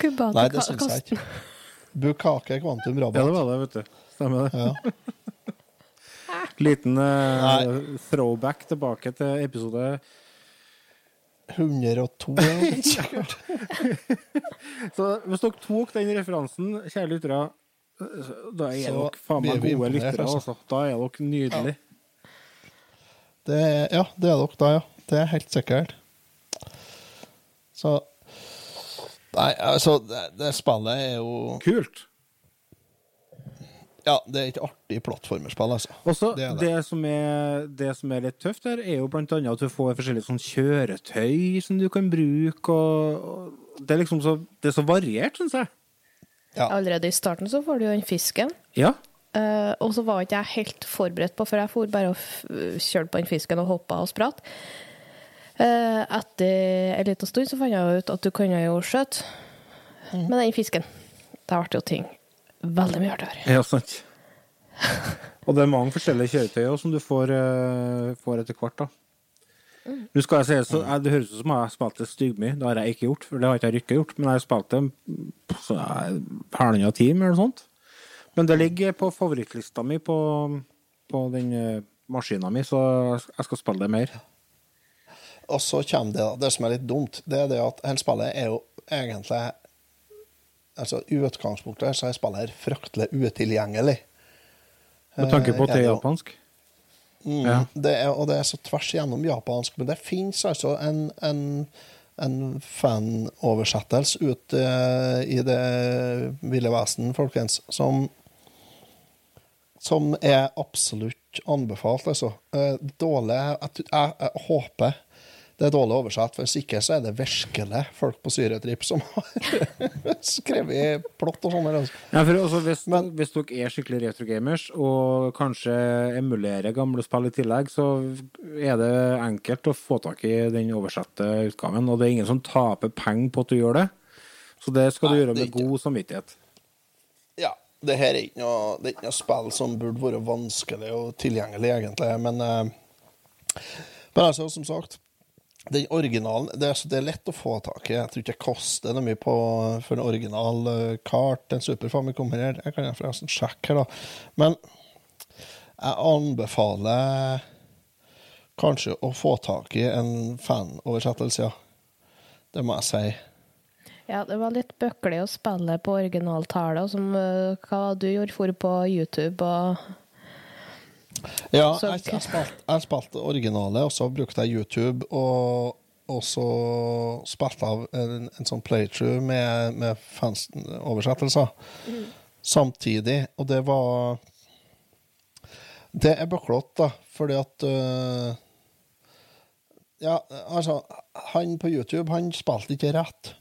Nei, det syns jeg ikke. Bukake kvantum rabatt. Ja, det var det, vet du. Stemmer det. Ja. Liten uh, throwback tilbake til episode 102 eller noe sånt, sikkert. Så hvis dere tok den referansen, kjære lyttere, da er dere faen meg gode lyttere. altså. Altså. Da er dere nydelige. Det er, ja, det er dere da, ja. Det er helt sikkert. Så Nei, altså, det, det spillet er jo Kult. Ja, det er et artig plattformerspill, altså. Også, Det det, det. som er, det som er litt tøft her, er jo blant annet at du får forskjellige sånn kjøretøy som du kan bruke, og, og det er liksom så, det er så variert, syns jeg. Ja. Allerede i starten så får du jo den fisken. Ja. Eh, og så var ikke jeg helt forberedt på, for jeg for bare og kjørte på den fisken og hoppa og spratt. Uh, etter en liten stund så fant jeg ut at du kunne jo skjøte med den fisken. Da ble jo ting veldig mye artigere. Ja, sant. Og det er mange forskjellige kjøretøy som du får, uh, får etter hvert. da. Nå skal jeg si, så, jeg, Det høres ut som jeg har spilt det styggmye. Det har jeg ikke gjort, for det har ikke jeg rykket gjort. Men jeg har spilt det jeg- halvannen time eller noe sånt. Men det ligger på favorittlista mi på, på den eh, maskina mi, så jeg skal spille det mer. Og så kommer det, det som er litt dumt, det er det at hele spillet er jo egentlig Altså, i utgangspunktet så er spillet fryktelig utilgjengelig. Med tanke på at det er Eh, er det jo- japansk. Mm, Ja. det er, og det er så tvers igjennom japansk. Men det fins altså en, en, en fanoversettelse ute eh, i det ville vesen, folkens, som som er absolutt anbefalt, altså. Eh, Dårlig jeg, jeg, jeg håper det er dårlig oversatt, for hvis ikke så er det virkelig folk på syretripp som har skrevet plott og sånn. Altså. Ja, for også hvis, Men- hvis dere er skikkelig retrogamers og kanskje emulerer gamle spill i tillegg, så er det enkelt å få tak i den oversatte utgaven. Og det er ingen som taper penger på at du gjør det. Så det skal du Nei, gjøre med god samvittighet. Ja, det her er ikke noe, det er ikke noe spill som burde være vanskelig og tilgjengelig, egentlig. Men, eh, men altså, som sagt, den originalen det er, det er lett å få tak i. Jeg tror ikke det koster noe mye på, for en original eh, kart. En Super Famicom her. Jeg kan forresten sjekke her, da. Men jeg anbefaler kanskje å få tak i en fanoversettelse, ja. Det må jeg si. Ja, det var litt bøklig å spille på originaltale, som eh, hva du gjorde, for på YouTube og Ja, jeg, jeg, spilte, jeg spilte originale, og så brukte jeg YouTube, og, og så spilte jeg en, en sånn playthrough med, med fans-oversettelser. Samtidig, og det var Det er bøklete, da, fordi at øh, Ja, altså, han på YouTube, han spilte ikke rett.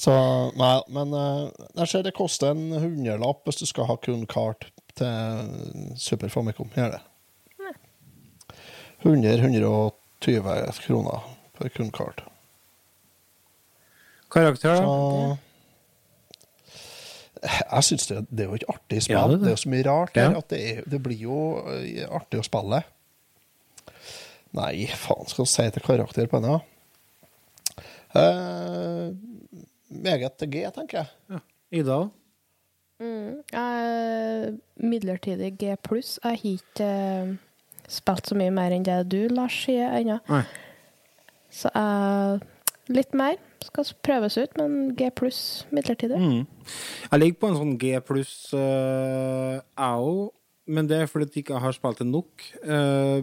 Så Nei, men eh, jeg ser det koster en hundrelapp hvis du skal ha kun kart til Super Famicom. Gjør det. 100-120 kroner for kun kart. Karakter, da? Jeg syns det, det er jo et artig spill. Ja, det det, det. er jo så mye rart her Ja. at det, er, det blir jo eh, artig å spille. Nei, faen skal du si til karakter på henne? Uh, Eh, meget til G, tenker jeg. Ja. Ida? mm, jeg, Midlertidig G pluss. Jeg har ikke uh, spilt så mye mer enn det du, Lars, sier ennå. Så jeg Litt mer. Skal prøves ut, men G pluss midlertidig. Mm. Jeg ligger på en sånn G pluss uh, òg, men det er fordi jeg ikke har spilt det nok. Eh,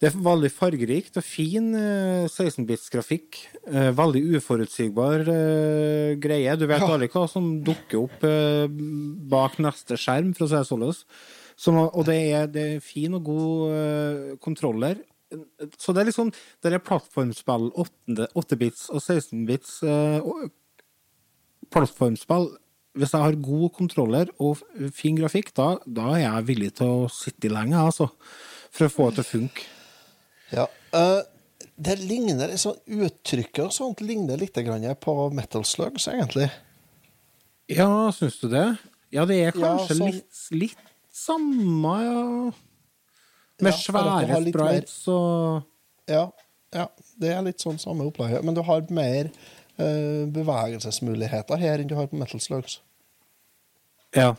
det er veldig fargerikt og fin eh, 16-bits grafikk. Eh, veldig uforutsigbar eh, greie. Du vet aldri hva som dukker opp eh, bak neste skjerm, for å si det sånn. Og det er, det er fin og god eh, kontroller. Så det er liksom Det er plattformspill, 8-bits og 16-bits eh, og- plattformspill Hvis jeg har god kontroller og fin grafikk, da, da er jeg villig til å sitte lenge, altså. For å få det til å funke. Ja. Uh, det ligner sånn Uttrykket og sånt ligner litt grann på Metal Slugs, egentlig. Ja, syns du det? Ja, det er Ja, kanskje sånn- litt, litt samme, ja. Med Ja, svære sprites og Ja, ja, det er litt sånn samme opplegget. Men du har mer uh, bevegelsesmuligheter her enn du har på Metal Slugs. Ja.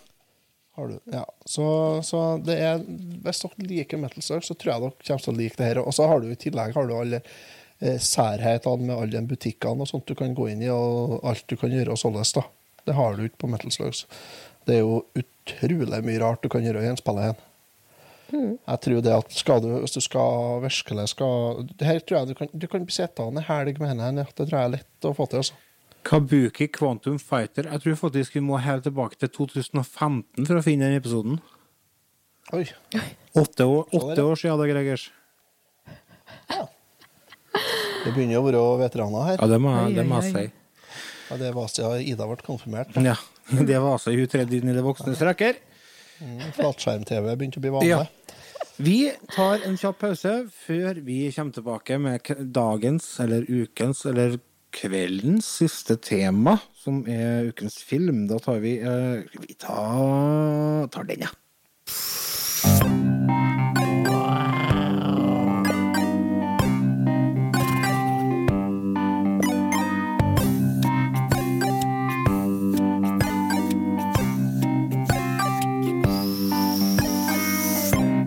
Har du, ja. Så, så det er Hvis dere liker Metal Slugs, så tror jeg dere kommer til å like det her. Og så har du i tillegg har du alle eh, særhetene med alle de butikkene og sånt du kan gå inn i, og alt du kan gjøre og således, da. Det har du ikke på Metal Slugs. Det er jo utrolig mye rart du kan gjøre i en spillet igjen. Jeg tror det at skal du, hvis du skal virkelig skal det her tror jeg du kan, du kan sittende en helg med henne. Det tror jeg er lett å få til. altså. Kabuki Quantum Fighter. Jeg tror faktisk vi må helt tilbake til 2015 for å finne den episoden. Oi. Åtte år, Så der, åtte ja. år siden, det, Gregers. Det begynner å være veteraner her. Ja, det må, jeg- det må jeg si. Ja, det var siden Ida ble konfirmert. Ja, det var altså hun tredje inn i det voksne strekker. Mm, Flatskjerm-TV begynte å bli vanlig. Ja. Vi tar en kjapp pause før vi kommer tilbake med dagens, eller ukens, eller kveldens siste tema, som er ukens film. Da tar vi eh, Vi tar, tar den, ja.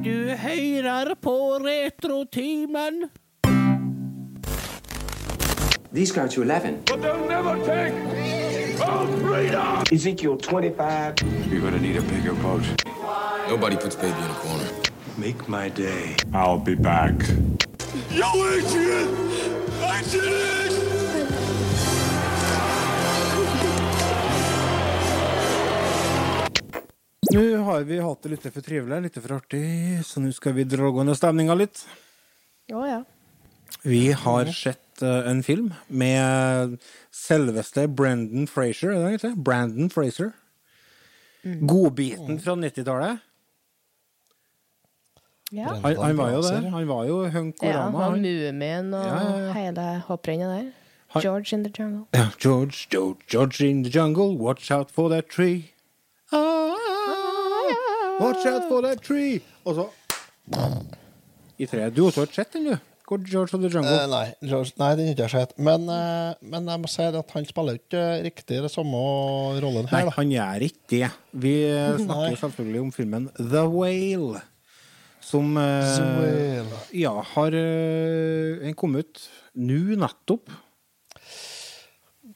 Du hører på Retrotimen. These go to 11. But they'll never take our freedom! Ezekiel 25. You're gonna need a bigger boat. Nobody puts baby in a corner. Make my day. I'll be back. Yo, Adrian! Adrian! Nå har vi hatt det litt for trivelig, litt for artig, så nå skal vi dra gående stemninga litt. Å ja. Vi har sett eh, en film med selveste Brendan Fraser, er det egentlig? Brandon Fraser. Godbiten fra 90-tallet. Ja, Han, han var jo der. Han var jo ja hunkorama. han var Mumien og Ja, ja, ja. hele hopprennet der. George in the jungle. Ja, George, George, George in the jungle, watch out for that tree. Ah, watch out for that tree. Og så I treet. Du har også sett den, du? George of the Jungle. Eh, nei, George, nei, den har ikke jeg sett. Men, eh, men jeg må si at han spiller ikke riktig det samme rollen Nei, her. Da. han gjør ikke det. Vi eh, snakker Nei. selvfølgelig om filmen The Whale. Som eh, The Whale. Ja, har eh, Den kom ut nå nettopp.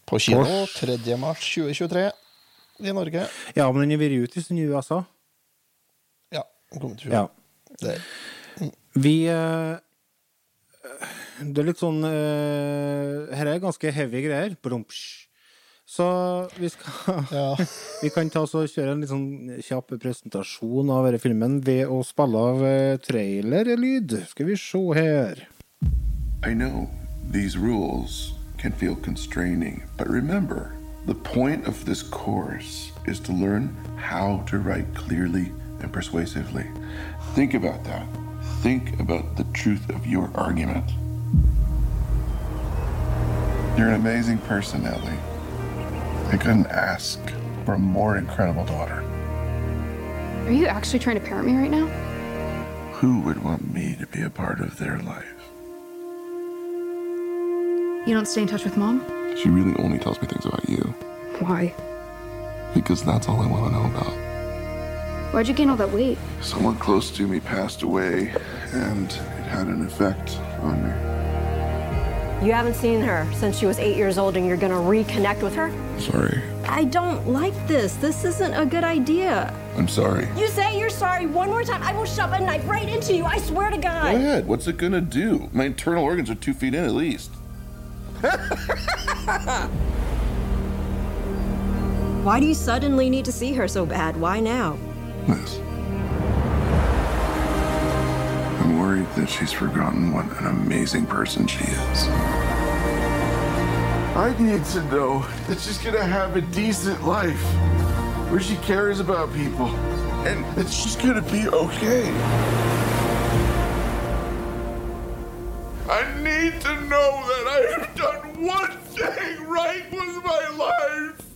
På kino Års. 3. mars 2023 i Norge. Ja, men den har vært ute i sin i USA. Ja, den kom til Ja. Det. Vi eh, Det er litt sånn uh, Her er ganske heavy greier. Brumsj. Så vi skal Ja. Vi kan ta oss og kjøre en litt sånn kjapp presentasjon av denne filmen ved å spille av eh, trailerlyd. Skal vi se her. I know these rules can feel constraining, but remember, the point of this course is to learn how to write clearly and persuasively. Think about that. Think about the truth of your argument. You're an amazing person, Ellie. I couldn't ask for a more incredible daughter. Are you actually trying to parent me right now? Who would want me to be a part of their life? You don't stay in touch with mom? She really only tells me things about you Why? because that's all I want to know about. Why'd you gain all that weight? Someone close to me passed away, and it had an effect on me. You haven't seen her since she was eight years old and you're gonna reconnect with her? Sorry. I don't like this. This isn't a good idea. I'm sorry. You say you're sorry one more time, I will shove a knife right into you. I swear to God. Go God. ahead. What's it gonna do? My internal organs are two feet in at least. Why do you suddenly need to see her so bad? Why now? Liz. I'm worried that she's forgotten what an amazing person she is. I need to know that she's gonna have a decent life where she cares about people and that she's gonna be okay. I need to know that I have done one thing right with my life.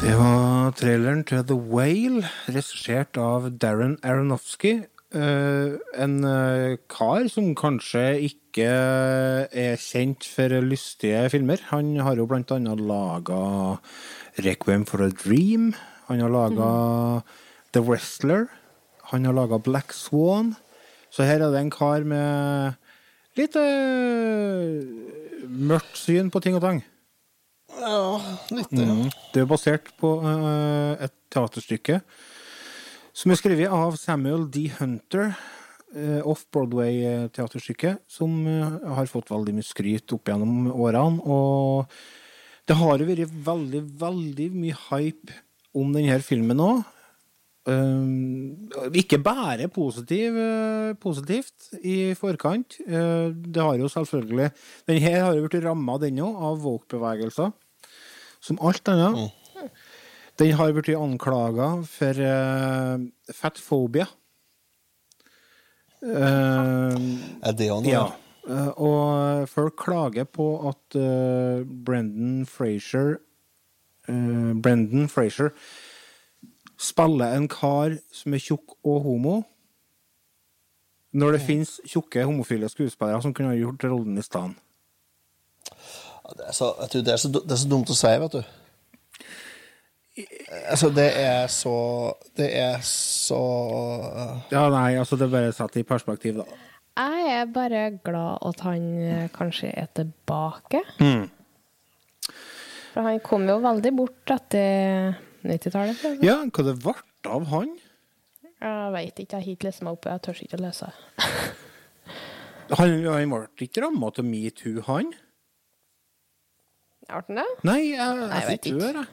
Det var traileren til The Whale, regissert av Darren Aronofsky. Eh, en eh, kar som kanskje ikke er kjent for lystige filmer. Han har jo blant annet laga Requiem for a Dream. Han har laga The Wrestler. Han har laga Black Swan. Så her er det en kar med litt eh, mørkt syn på ting og tang. Ja, litt. Mm. Det er basert på uh, et teaterstykke som er skrevet av Samuel D. Hunter. Uh, Off-Broadway-teaterstykke som eh, har fått veldig mye skryt opp gjennom årene. Og det har jo vært veldig, veldig mye hype om denne filmen òg. ikke bare positiv, uh, positivt i forkant. Uh, det har jo selvfølgelig Den her har jo blitt ramma, den òg, av woke-bevegelser. Som alt annet. Den har blitt anklaga for uh, fettfobia. Uh, Er det han? Ja. Uh, og folk klager på at uh, Brendan Frazier uh, Brendan Frazier spiller en kar som er tjukk og homo. Når det finnes tjukke homofile skuespillere som kunne ha gjort rollen i stedet. Det er, så, vet du, det, er så, det er så dumt å si, vet du. Altså, det er så Det er så Ja, nei, altså det er bare satt i perspektiv, da. Jeg er bare glad at han eh, kanskje er tilbake. Mm. For han kom jo veldig bort etter 90-tallet. Ja, hva det ble av han? Jeg veit ikke, jeg har ikke lest meg opp, jeg tør ikke å lese. Han, han ble ikke ramma av metoo, han? Ble den det? Nei, jeg, jeg, jeg fikk høre.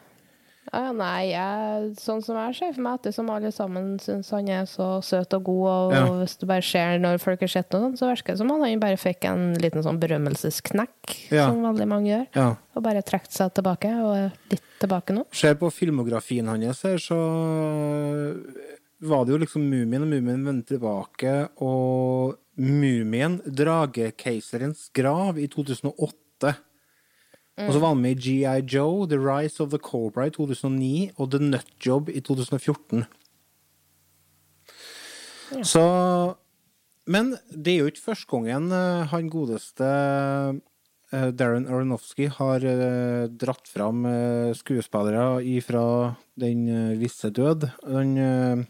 Ja, nei, jeg, sånn som jeg ser for meg, ettersom alle sammen syns han er så søt og god, og Ja. hvis du bare ser når folk har sett noe sånt, så virker det som om han bare fikk en liten sånn berømmelsesknekk, Ja. som veldig mange gjør, Ja. og bare trukket seg tilbake, og er litt tilbake nå. Ser på filmografien hans her, så var det jo liksom Mumien, og Mumien vendte tilbake, og Mumien, Dragekeiserens grav, i 2008. Og så var han med i G.I. Joe, The Rise of the Cobra i 2009, og The Nut Job i 2014. Så Men det er jo ikke første gangen eh, han godeste eh, Darren Aronofsky har eh, dratt fram skuespillere ifra den visse død. Han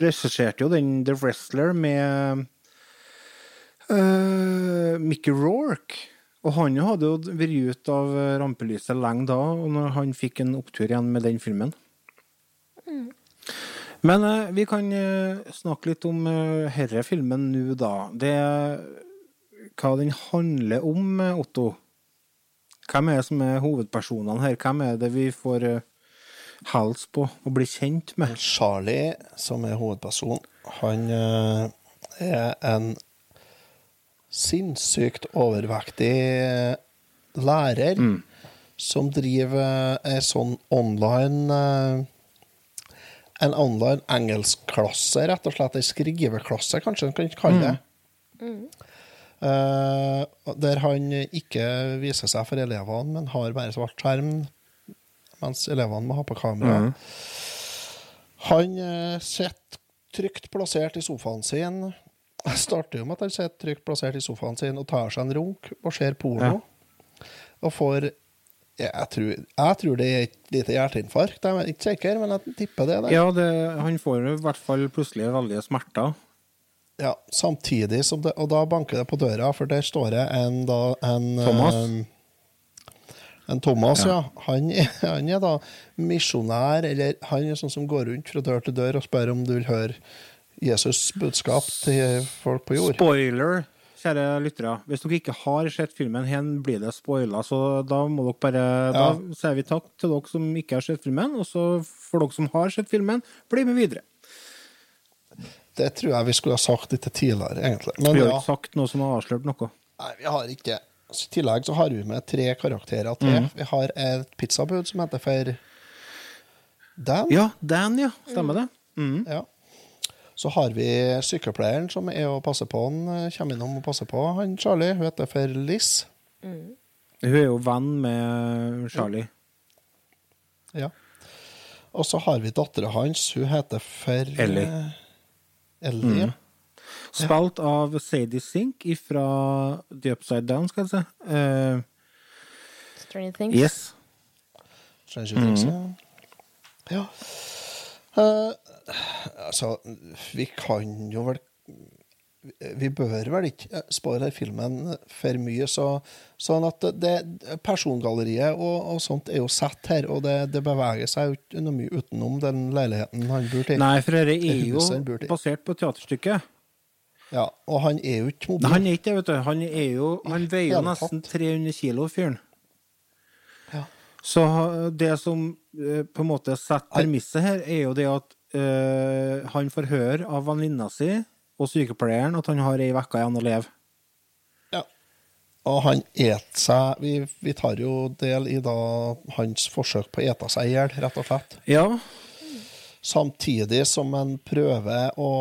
regisserte jo den The Wrestler med uh, Mickey Rourke. Og han hadde jo vært ute av eh, rampelyset lenge da, og når han fikk en opptur igjen med den filmen. Men eh, vi kan eh, snakke litt om uh, herre filmen nå, da. Det Hva den handler om, eh, Otto? Hvem er det som er hovedpersonene her? Hvem er det vi får uh, hals på og bli kjent med? Charlie, som er hovedperson, han eh, er en sinnssykt overvektig lærer som driver en sånn online eh, En online engelskklasse, rett og slett. En skriveklasse, kanskje en kan kalle det. Eh, der han ikke viser seg for elevene, men har bare svart skjerm, mens elevene må ha på kamera. Mm. Han eh, sitter trygt plassert i sofaen sin. Jeg starter jo med at han sitter trygt plassert i sofaen sin og tar seg en runk og ser porno. Og får jeg tror, jeg tror det er et lite hjerteinfarkt. Jeg er ikke sikker, men jeg tipper det. Der. Ja, det, han får i hvert fall plutselig veldige smerter. Ja, samtidig som det Og da banker det på døra, for der står det en da en Thomas? Um, En Thomas, ja. Ja. Han, han er da misjonær, eller han er sånn som går rundt fra dør til dør og spør om du vil høre Jesus' budskap til folk på jord. Spoiler, kjære lyttere. Hvis dere ikke har sett filmen, hen blir det spoila, så da må dere bare Da Ja. sier vi takk til dere som ikke har sett filmen, og så for dere som har sett filmen, bli med videre. Det tror jeg vi skulle ha sagt litt tidligere, egentlig. Men vi har ikke sagt noe som har avslørt noe. nei, vi har ikke Så I tillegg så har vi med tre karakterer til. Mm. Vi har et pizzabud som heter for Dan. Ja, Dan, ja. Stemmer det. Mm. Ja. Så har vi sykepleieren som er og passer på han, eh, kommer innom og passer på han Charlie. Hun heter for Liz. Hun er jo venn med Charlie. Ja. Og så har vi dattera hans. Hun heter for Ellie. eh, Ellie. Mm. Spilt av Sadie Sink fra The Upside Down, skal jeg si. Uh, Stranger Things. yes. Stranger Things, Mhm. ja. ja. Eh, altså, vi kan jo vel Vi bør vel ikke eh, spoile filmen for mye, så, sånn at det, persongalleriet og, og sånt er jo sett her, og det, det beveger seg jo ikke noe mye utenom den leiligheten han bor til. Nei, for dette er jo basert på teaterstykket. Ja, og han er jo ikke mobil. Nei, han er ikke det, vet du. Han, er jo, han veier jo nesten 300 kilo, fyren. Ja. Så det som eh, på en måte setter premisset her, er jo det at eh, han får høre av venninna si og sykepleieren at han har ei uke igjen å leve. Ja. Og han et seg vi, vi tar jo del i da hans forsøk på å ete seg i hjel, rett og slett. Ja. Samtidig som han prøver å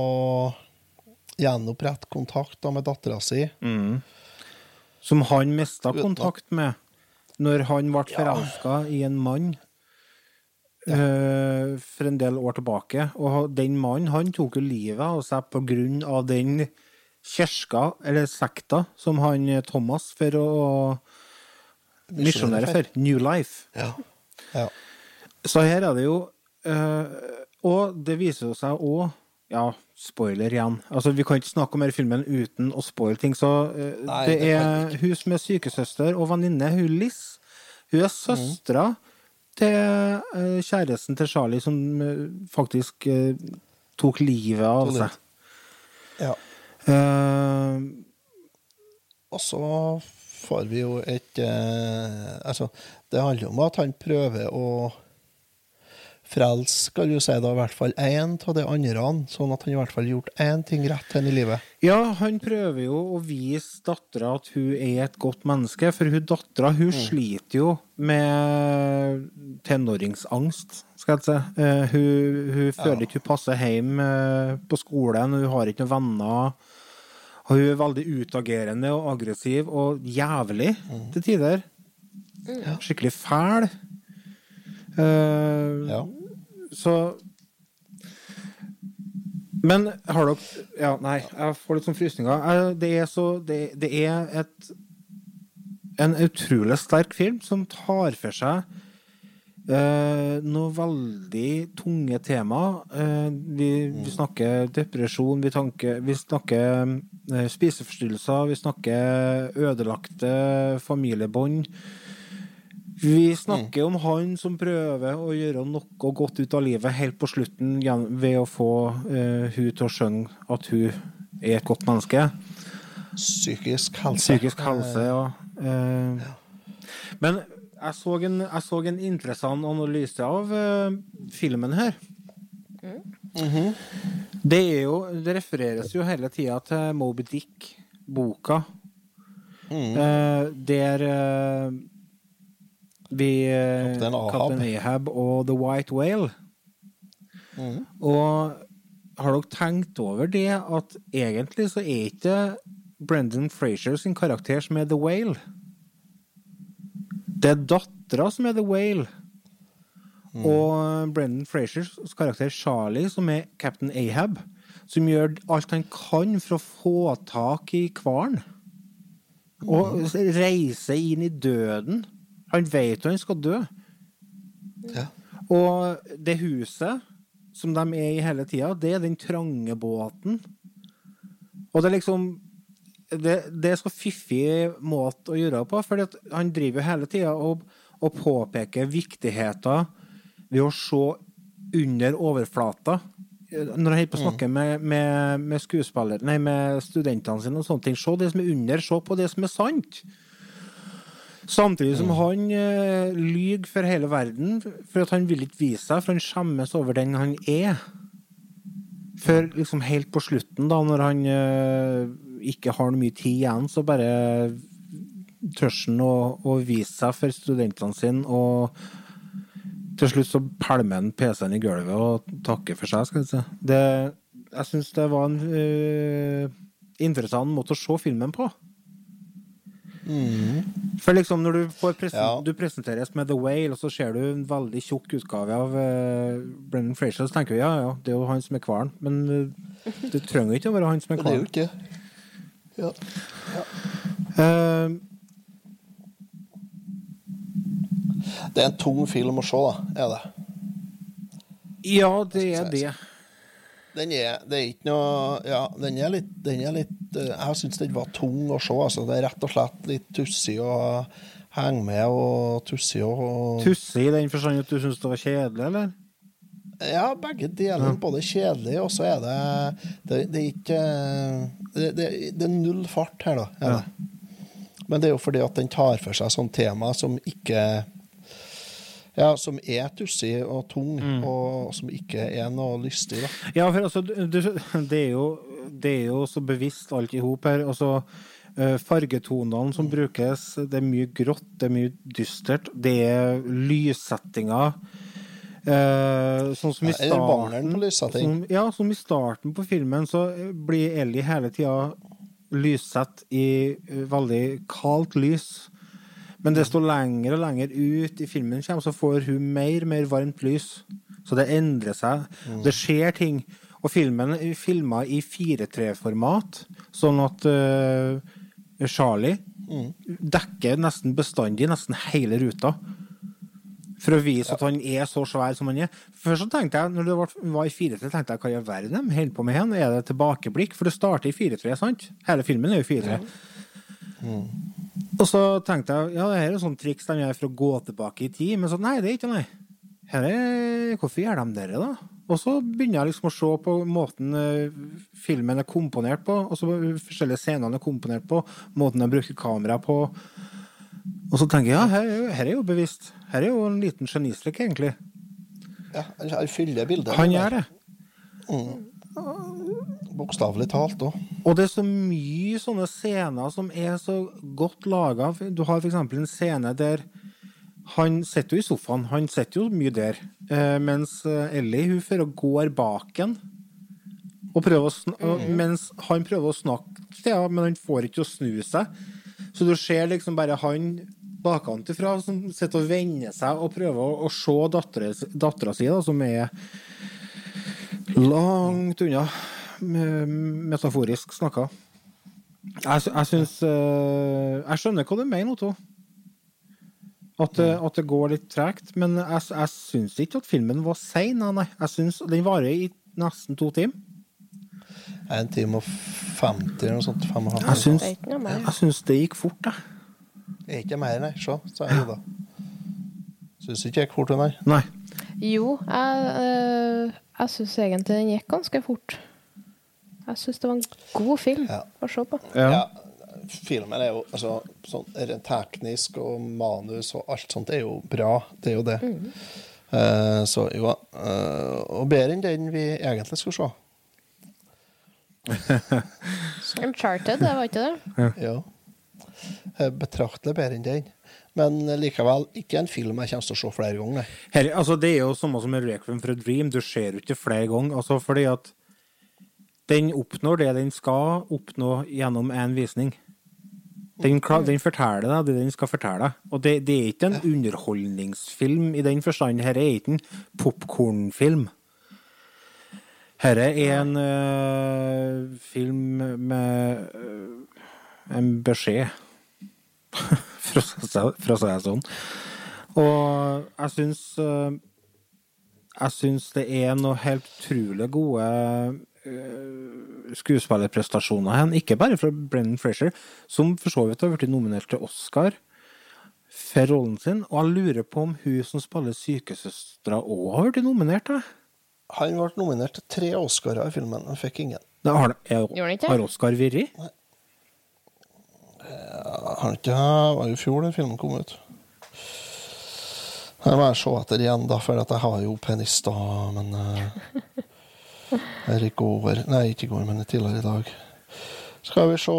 gjenopprette kontakt da med dattera si. Mm. Som han mista kontakt med når han ble Ja. i en mann eh, for en del år tilbake. Og den mannen han tok jo livet av seg på grunn av den kirka, eller sekta, som han eh, Thomas for å misjonere for. New Life. Ja. ja. Så her er det jo eh, Og det viser seg òg Ja, spoiler igjen. Altså, Vi kan ikke snakke om denne filmen uten å spoile ting. Så Nei, det det er hun som er sykesøster og venninne, hun Liss. Hun er søstera Mhm. Til eh, kjæresten til Charlie, som eh, faktisk eh, tok livet av seg. Ja. Uh, Og så får vi jo et eh, Altså, det handler om at han prøver å frelse, skal du si, da, i hvert fall én av de andre, sånn at han i hvert fall gjort én ting rett henne i livet. Ja, han prøver jo å vise dattera at hun er et godt menneske, for hun dattera hun sliter jo med tenåringsangst, skal jeg si. Uh, hun, hun føler ikke hun passer hjemme uh, på skolen, hun har ikke noen venner. Hun er veldig utagerende og aggressiv og jævlig til tider. Skikkelig fæl. Eh, Så Men har dere Ja, nei, jeg får litt sånn frysninger. Det er så Det, det er et en utrolig sterk film som tar for seg eh, noe veldig tunge tema. Eh, vi, vi snakker depresjon, vi, tanker, vi snakker eh, spiseforstyrrelser, vi snakker ødelagte familiebånd. Vi snakker om han som prøver å gjøre noe godt ut av livet helt på slutten ved å få uh, hun til å skjønne at hun er et godt menneske. Psykisk helse. Psykisk helse, ja. Eh, Men jeg så, en, jeg så en interessant analyse av uh, filmen her. Det er jo Det refereres jo hele tida til Moby Dick, boka, eh, der vi eh, Kaptein Ahab. Og The White Whale. Og har dere tenkt over det at egentlig så er ikke Brendan Frazier sin karakter som er The Whale? Det er dattera som er The Whale. Og Brendan Frazers karakter Charlie, som er Captain Ahab, som gjør alt han kan for å få tak i hvalen. Og reise inn i døden. Han vet han skal dø. Og det huset som de er i hele tida, det er den trange båten. Og det er liksom Det, det er så fiffig måte å gjøre det på, for han driver jo hele tida og, og påpeker viktigheten ved å se under overflata. Når han holder på å snakke med, med, med nei, med studentene sine og sånne ting. Se det som er under, se på det som er sant. Samtidig som han uh, lyver for hele verden, for at han vil ikke vise seg, for han skjemmes over den han er. For liksom helt på slutten, da, når han uh, ikke har noe mye tid igjen, så bare tør han å, å vise seg for studentene sine, og til slutt så pælmer han PC-en i gulvet og takker for seg, skal jeg si. Det, jeg syns det var en uh, interessant måte å se filmen på. For liksom når du, får presen du presenteres med The Whale, og så ser du en veldig tjukk utgave av uh, Brendan Frazier, så tenker du ja, ja, det er jo han som er hvalen. Men uh, det trenger ikke å være han som er Men det er jo ikke ja. Eh, Det er en tung film å se, da. Er det. ja, det er det. Den er, det er ikke noe Ja, den er litt, den er litt eh, Jeg syns den var tung å se. Altså. Det er rett og slett litt tussig å henge med, og tussig å Tussig i den forstand at du syns det var kjedelig, eller? Ja, begge deler. Både kjedelig, og så er det Det, det er ikke det, det, det er null fart her, da. Ja. Men det er jo fordi at den tar for seg sånne tema som ikke Ja, som er tussig og tung, og som ikke er noe lystig, da. Ja, for altså, det, er jo, det er jo så bevisst alt i hop her. Altså, Eh, Fargetonene som brukes, det er mye grått, det er mye dystert. Det er lyssettinger. Eh, sånn som i starten som, Ja, som i starten på filmen, så blir Ellie hele tida lyssett i eh, veldig kaldt lys. Men desto lenger og lenger ut i filmen kommer, så får hun mer og mer varmt lys. Så det endrer seg. Det skjer ting. Og filmen er filma i 4-3-format, sånn at uh, Charlie dekker nesten bestandig nesten hele ruta. For å vise at han er så svær som han er. Først så tenkte jeg, når det var, var i 4-3, tenkte jeg hva i all verden de holder på med her? Er det tilbakeblikk? For det starter i 4-3, sant? Hele filmen er jo 4-3. Og så tenkte jeg ja, det her er sånn triks de gjør for å gå tilbake i tid. Men så nei, det er ikke nei. Her er, hvorfor gjør de det, da? Og så begynner jeg liksom å se på måten eh, filmen er komponert på, og så forskjellige scenene er komponert på, måten de bruker kamera på. Og så tenker jeg ja, her, er her er jo bevisst. Her er jo en liten genistrek, egentlig. Ja, han fyller bildet. Han gjør det. Bokstavelig talt òg. Og det er så mye sånne scener som er så godt laga. Du har for eksempel en scene der han sitter jo i sofaen, han sitter jo mye der, eh, mens eh, Ellie hun fører og går bak han. Og prøver å sn og, mens han prøver å snakke til henne, men han får ikke til å snu seg. Så du ser liksom bare han bakenfra som sitter og vender seg og prøver å, å se dattera si, da, som er langt unna, metaforisk snakka. Jeg, jeg syns eh, Jeg skjønner hva du mener, Otto. At, det- at det går litt tregt. Men jeg, jeg syns ikke at filmen var sein. Nei, nei. Jeg synes, den varer i nesten to timer. En time og 50 eller noe sånt. Fem Jeg syns, Det jeg syns det gikk fort, jeg. Er ikke mer, nei. Se, sa jeg da. Syns ikke jeg fort, nei. Nei. Jo, jeg, uh, jeg syns egentlig den gikk ganske fort. Jeg syns det var en god film Ja. å se på. Ja. Filmen er jo altså, sånn rent teknisk og manus og alt sånt er jo bra. Det er jo det. Eh, så jo uh, Og bedre enn den vi egentlig skulle se. Uncharted, det var ikke det? Ja. ja. Betraktelig bedre enn den. Men likevel ikke en film jeg kommer til å se flere ganger. Her, altså, det er jo samme som med Requiem for a Dream. Du ser jo ikke flere ganger. Altså, fordi at den oppnår det den skal oppnå gjennom én visning. Den, den forteller deg det den skal fortelle. Og det, det er ikke en underholdningsfilm i den forstand. Her er ikke en popkornfilm. Dette er en øh, film med øh, en beskjed, for å si for å si det sånn. Og jeg syns øh, Jeg syns det er noe helt utrolig gode øh, skuespillerprestasjoner her. Ikke bare fra Brennan Frazier, som for så vidt har blitt nominert til Oscar for rollen sin. Og jeg lurer på om hun som spiller sykesøstera òg har blitt nominert. Da. Han ble nominert til tre Oscarer i filmen, men fikk ingen. Det har, er, han har Oscar vært? Ikke Det var jo i fjor den filmen kom ut. Jeg må se etter igjen, da, for jeg har jo penis, da, men uh, Her i går Nei, ikke i går, men tidligere i dag. Skal vi se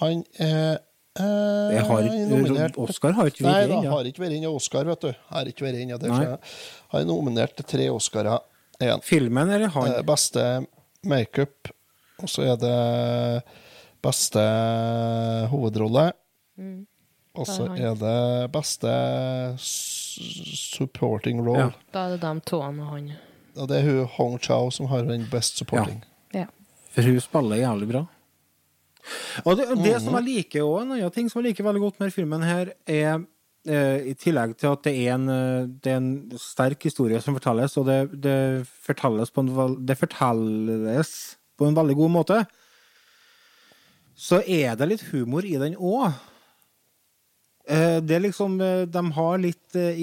Han er eh, har ikke- nominert- Oscar har ikke vært da, Nei, ja. har ikke vært inne Oscar, vet du. Har ikke vært inne, det Nei. ser. Han er nominert til tre Oscarer. En. Filmen eller han? Eh, Beste makeup, og så er det beste hovedrolle. Og så er det beste supporting role. Ja. Da er det de to og han. Og det er hun Hong Chao som har den best supporting. Ja. For hun spiller jævlig bra. Og det, det som Mhm. jeg liker også, en annen ting som jeg liker veldig godt med filmen, her, er eh, i tillegg til at det er en, eh, det er en sterk historie som fortelles, og det, det, fortelles på en, det fortelles på en veldig god måte, så er det litt humor i den òg. Det er liksom eh, De har litt eh,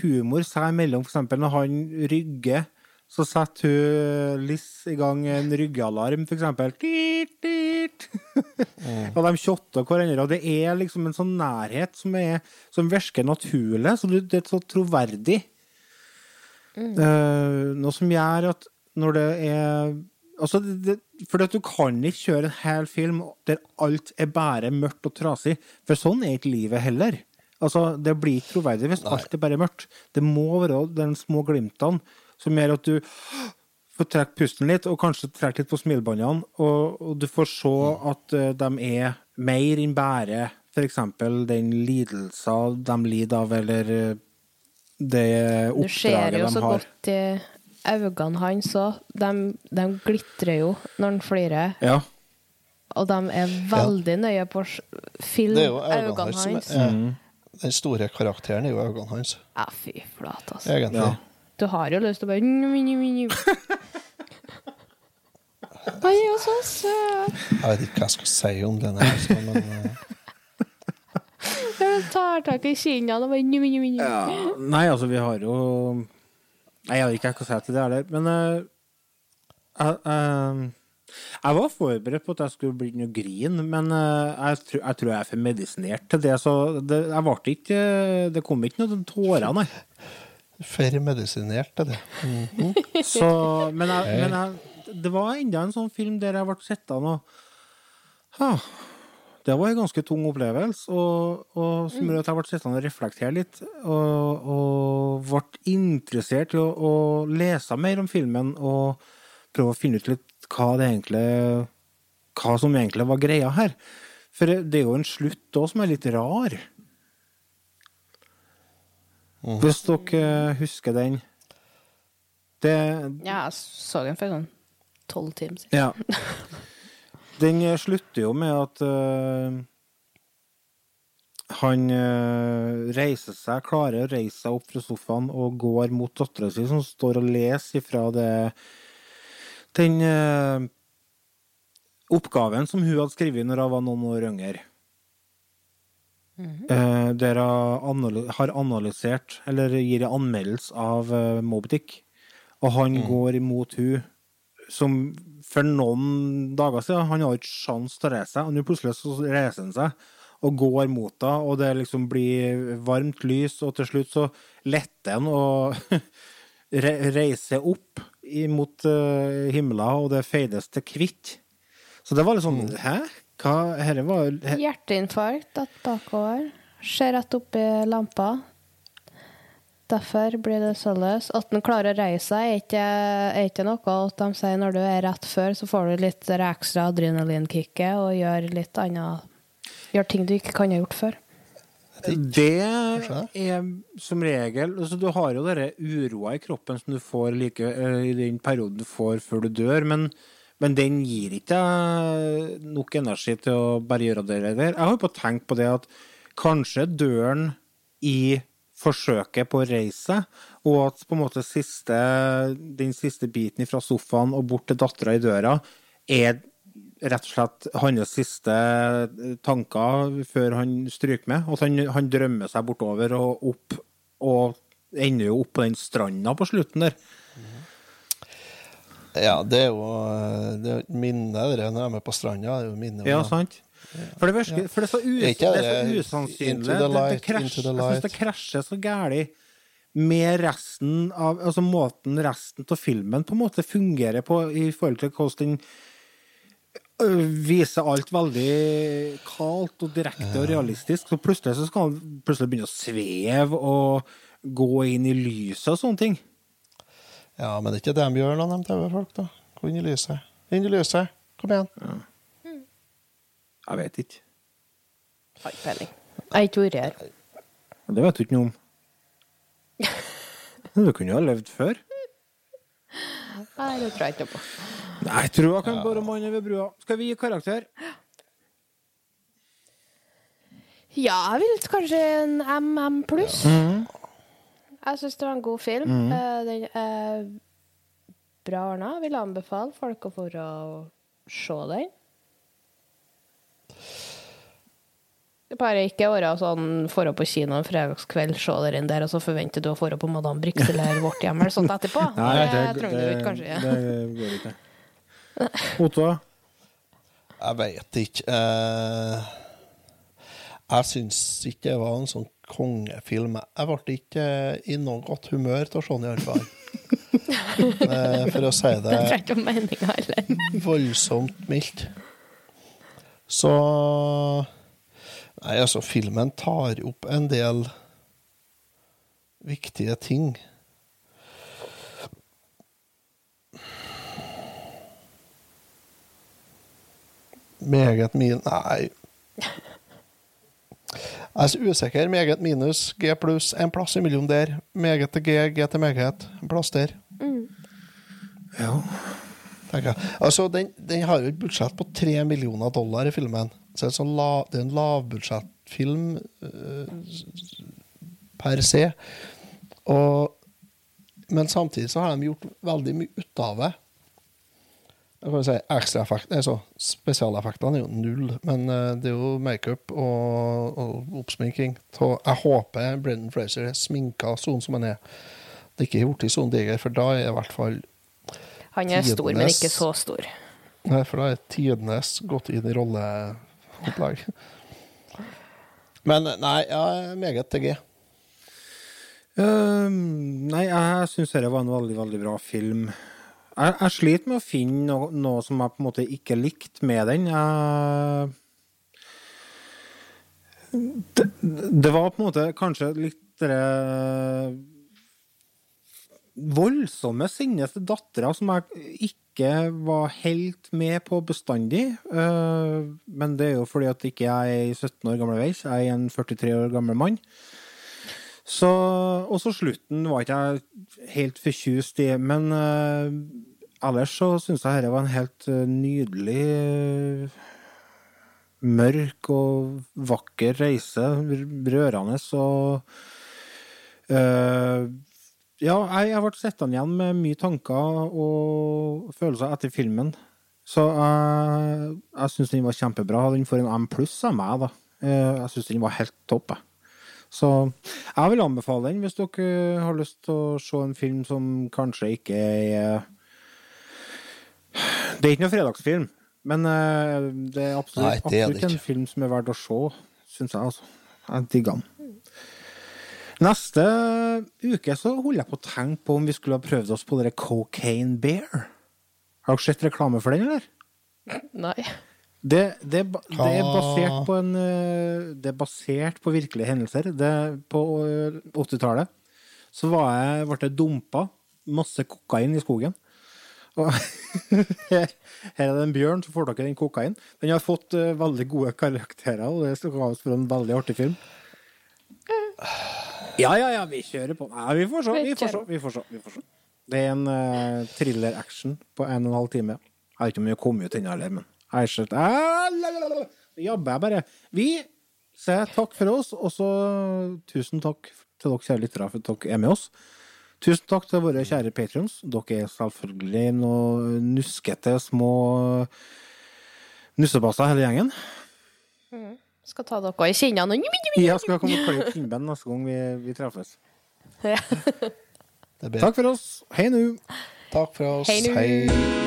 humor seg imellom, eksempel når han rygger. Så setter hun Liss i gang en ryggealarm. Tiit, tiit. og de shotter hverandre. Og det er liksom en sånn nærhet som, er, som virker naturlig. Så det det er så troverdig. Mm. noe som gjør at når det er Altså, det, det, for at du kan ikke kjøre en hel film der alt er bare mørkt og trasig, for sånn er ikke livet heller. Altså, Det blir ikke troverdig hvis alt er bare mørkt. Det må være de små glimtene som gjør at du får trekke pusten litt, og kanskje trekke litt på smilebåndene, og, og du får se at uh, de er mer enn bare f.eks. den lidelsen de lider av, eller eh, det Du ser skjer jo de så har. godt i øynene hans òg. De, de glitrer jo når han flirer. Ja. Og de er veldig nøye på å filme øynene øynene hans som er Mm. Den store karakteren er jo øynene hans, Ja, fy flate, altså. egentlig. Ja. Du har jo lyst til å bare. Han er jo så søt! Jeg vet ikke hva jeg skal si om den her, men eh, du tar tak i kinnene og bare. Ja, nei, altså, vi har jo Nei, jeg vet ikke skal si til det heller, men uh, jeg, eh, jeg var forberedt på at jeg skulle bli noe grin, men eh, jeg, tror, jeg tror jeg er for medisinert til det, så det, ikke Det kom ikke noen tårer, nei. for medisinert til det. Mhm. Så, men jeg, men jeg, det var enda en sånn film der jeg ble sittende og Det var en ganske tung opplevelse, og, og som gjorde at jeg ble sittende og reflektere litt. Og, og ble interessert i å, å lese mer om filmen og prøve å finne ut litt hva det egentlig Hva som egentlig var greia her. For det er jo en slutt òg som er litt rar. Hvis dere husker den. Det, Ja, jeg så den for sånn tolv timer siden. ja. Den eh, slutter jo med at uh, han uh, reiser seg, klarer å reise seg opp fra sofaen og går mot dattera si, som står og leser ifra det Den uh, oppgaven som hun hadde skrevet når hun var noen år yngre. Eh, der hun har analysert, eller gir en anmeldelse av uh, Moby Dick. Og han går imot hun som for noen dager siden Han har ikke sjans til å reise seg, og nå plutselig så reiser han seg og går mot henne, og det liksom blir varmt lys, og til slutt så letter han og re reiser opp mot uh, himmelen, og det feides til hvitt. Så det var litt sånn Hæ? Hva Herre var he Hjerteinfarkt datt bakover. Ser rett opp i lampa. Derfor blir det således. At den klarer å reise seg, er ikke, er ikke noe at de sier når du er rett før, så får du litt ekstra adrenalinkicket og gjør litt annet Gjør ting du ikke kan ha gjort før. Det er som regel altså Du har jo denne uroa i kroppen som du får like, eh, i den perioden du får før du dør, men, men den gir ikke deg nok energi til å bare gjøre det der. Jeg har jo på tenkt på det at kanskje døren i forsøket på å reise seg, og at på en måte siste, den siste biten fra sofaen og bort til dattera i døra er rett og slett hans siste tanker før han stryker med. At han, han drømmer seg bortover og opp, og ender jo opp på den stranda på slutten der. Ja, det er jo eh, det er jo minne, der når jeg er med på stranda. Det er jo minnet, Ja, sant? For det, virker, for det er så, us, det er så usannsynlig. Det, det, krasj, jeg syns det krasjer så gæli med resten av Altså måten resten av filmen på en måte fungerer på i forhold til hvordan den viser alt veldig kaldt og direkte og realistisk. Så plutselig så skal han plutselig begynne å sveve og gå inn i lyset og sånne ting. Ja, men det er ikke det de gjør når de TV-folk. da. Gå inn i lyset. Inn i lyset. Kom igjen. Jeg vet ikke. Har ikke peiling. Jeg har ikke vært her. Det vet du ikke noe om. Du kunne jo ha levd før. Nei, det tror jeg ikke på. Nei, jeg tror jeg kan bare manne ved brua. Skal vi gi karakter? Ja, jeg vil kanskje en MM pluss. Mhm. Jeg syns det var en god film. Mm. Eh, Den er bra ordna. Vil anbefale folk å få se den. Det Bare ikke være sånn dra på kino en fredagskveld, se den der, og så forventer du å dra på Madame Brix eller Vårt hjem eller sånt etterpå. det, det, du ut, kanskje. det går ikke. Otto? Jeg veit ikke. Eh, jeg syns ikke det var en sånn kongefilm. Jeg ble ikke i noe godt humør av å se den, i hvert fall. Eh, For å si Det det voldsomt mildt. Så Nei, altså, filmen tar opp en del viktige ting. Meget min... Nei. Jeg er så usikker. Meget minus, G pluss, en plass imellom der. Meget til G, G til meget. En plass der. Ja. Tenker. Altså, den, den har jo et budsjett på tre millioner dollar i filmen. Så det er, sånn la, det er en lavbudsjettfilm uh, per se. Og, men samtidig så har de gjort veldig mye ut av det. Si altså, Spesialeffektene er jo null, men uh, det er jo makeup og, og oppsminking. Så jeg håper Brendan Fraser er sminka sånn som han er. Det er ikke gjort i sånn diger, for da er i hvert fall Han er stor, men ikke så stor. Nei, for da er tidenes gått inn i rolleopplegg. Men nei, ja, meget til G. Uh, nei, jeg syns dette var en veldig, veldig bra film. Jeg, jeg sliter med å finne noe, noe som jeg på en måte ikke likte med den. Jeg, det, det var på en måte kanskje litt det voldsomme sinneste til dattera som jeg ikke var helt med på bestandig. Eh, men det er jo fordi at ikke jeg er 17 år gammel veis, jeg er en 43 år gammel mann. Så, og så slutten var ikke jeg helt fortjust i, men eh, ellers så syns jeg dette var en helt eh, nydelig mørk og vakker reise. Rørende og eh, Ja, jeg, jeg ble sittende igjen med mye tanker og følelser etter filmen. Så jeg, jeg syns den var kjempebra. Den får en M pluss av meg, da. Eh, Jeg syns den var helt topp, jeg. Så jeg vil anbefale den hvis dere har lyst til å se en film som kanskje ikke er Det er ikke noen fredagsfilm, men eh, det er absolutt, Nei, det er det absolutt en film som er verdt å se, syns jeg. altså. Jeg digger den. Neste uke så holder jeg på å tenke på om vi skulle ha prøvd oss på dere Cocaine Bear. Har dere sett reklame for den, eller? Nei. Det, det, det er basert på en eh, Det er basert på virkelige hendelser. Det, på eh, 80-tallet så var jeg, ble jeg dumpa masse kokain i skogen. Og her, her er det en bjørn som får tak i den kokain. Den har fått eh, veldig gode karakterer, og det skal oss for en veldig artig film. Ja, ja, ja, vi kjører på. Nei, vi får se. Vi får se. Vi får se, vi får se. Det er en uh, thriller-action på en og en halv time. Jeg vet ikke om vi har kommet ut ennå men jeg har sett Ah, jabber jeg bare. Vi sier takk for oss, og så tusen takk til dere kjære lyttere for at dere er med oss. Tusen takk til våre kjære patrions. Dere er selvfølgelig noen nuskete små nussebasser, hele gjengen. Skal ta dere i kinnene. Ja, skal komme og klippe kinnbein neste gang vi, vi treffes. Ja. Takk for oss. Hei nå. Takk for oss. Hei.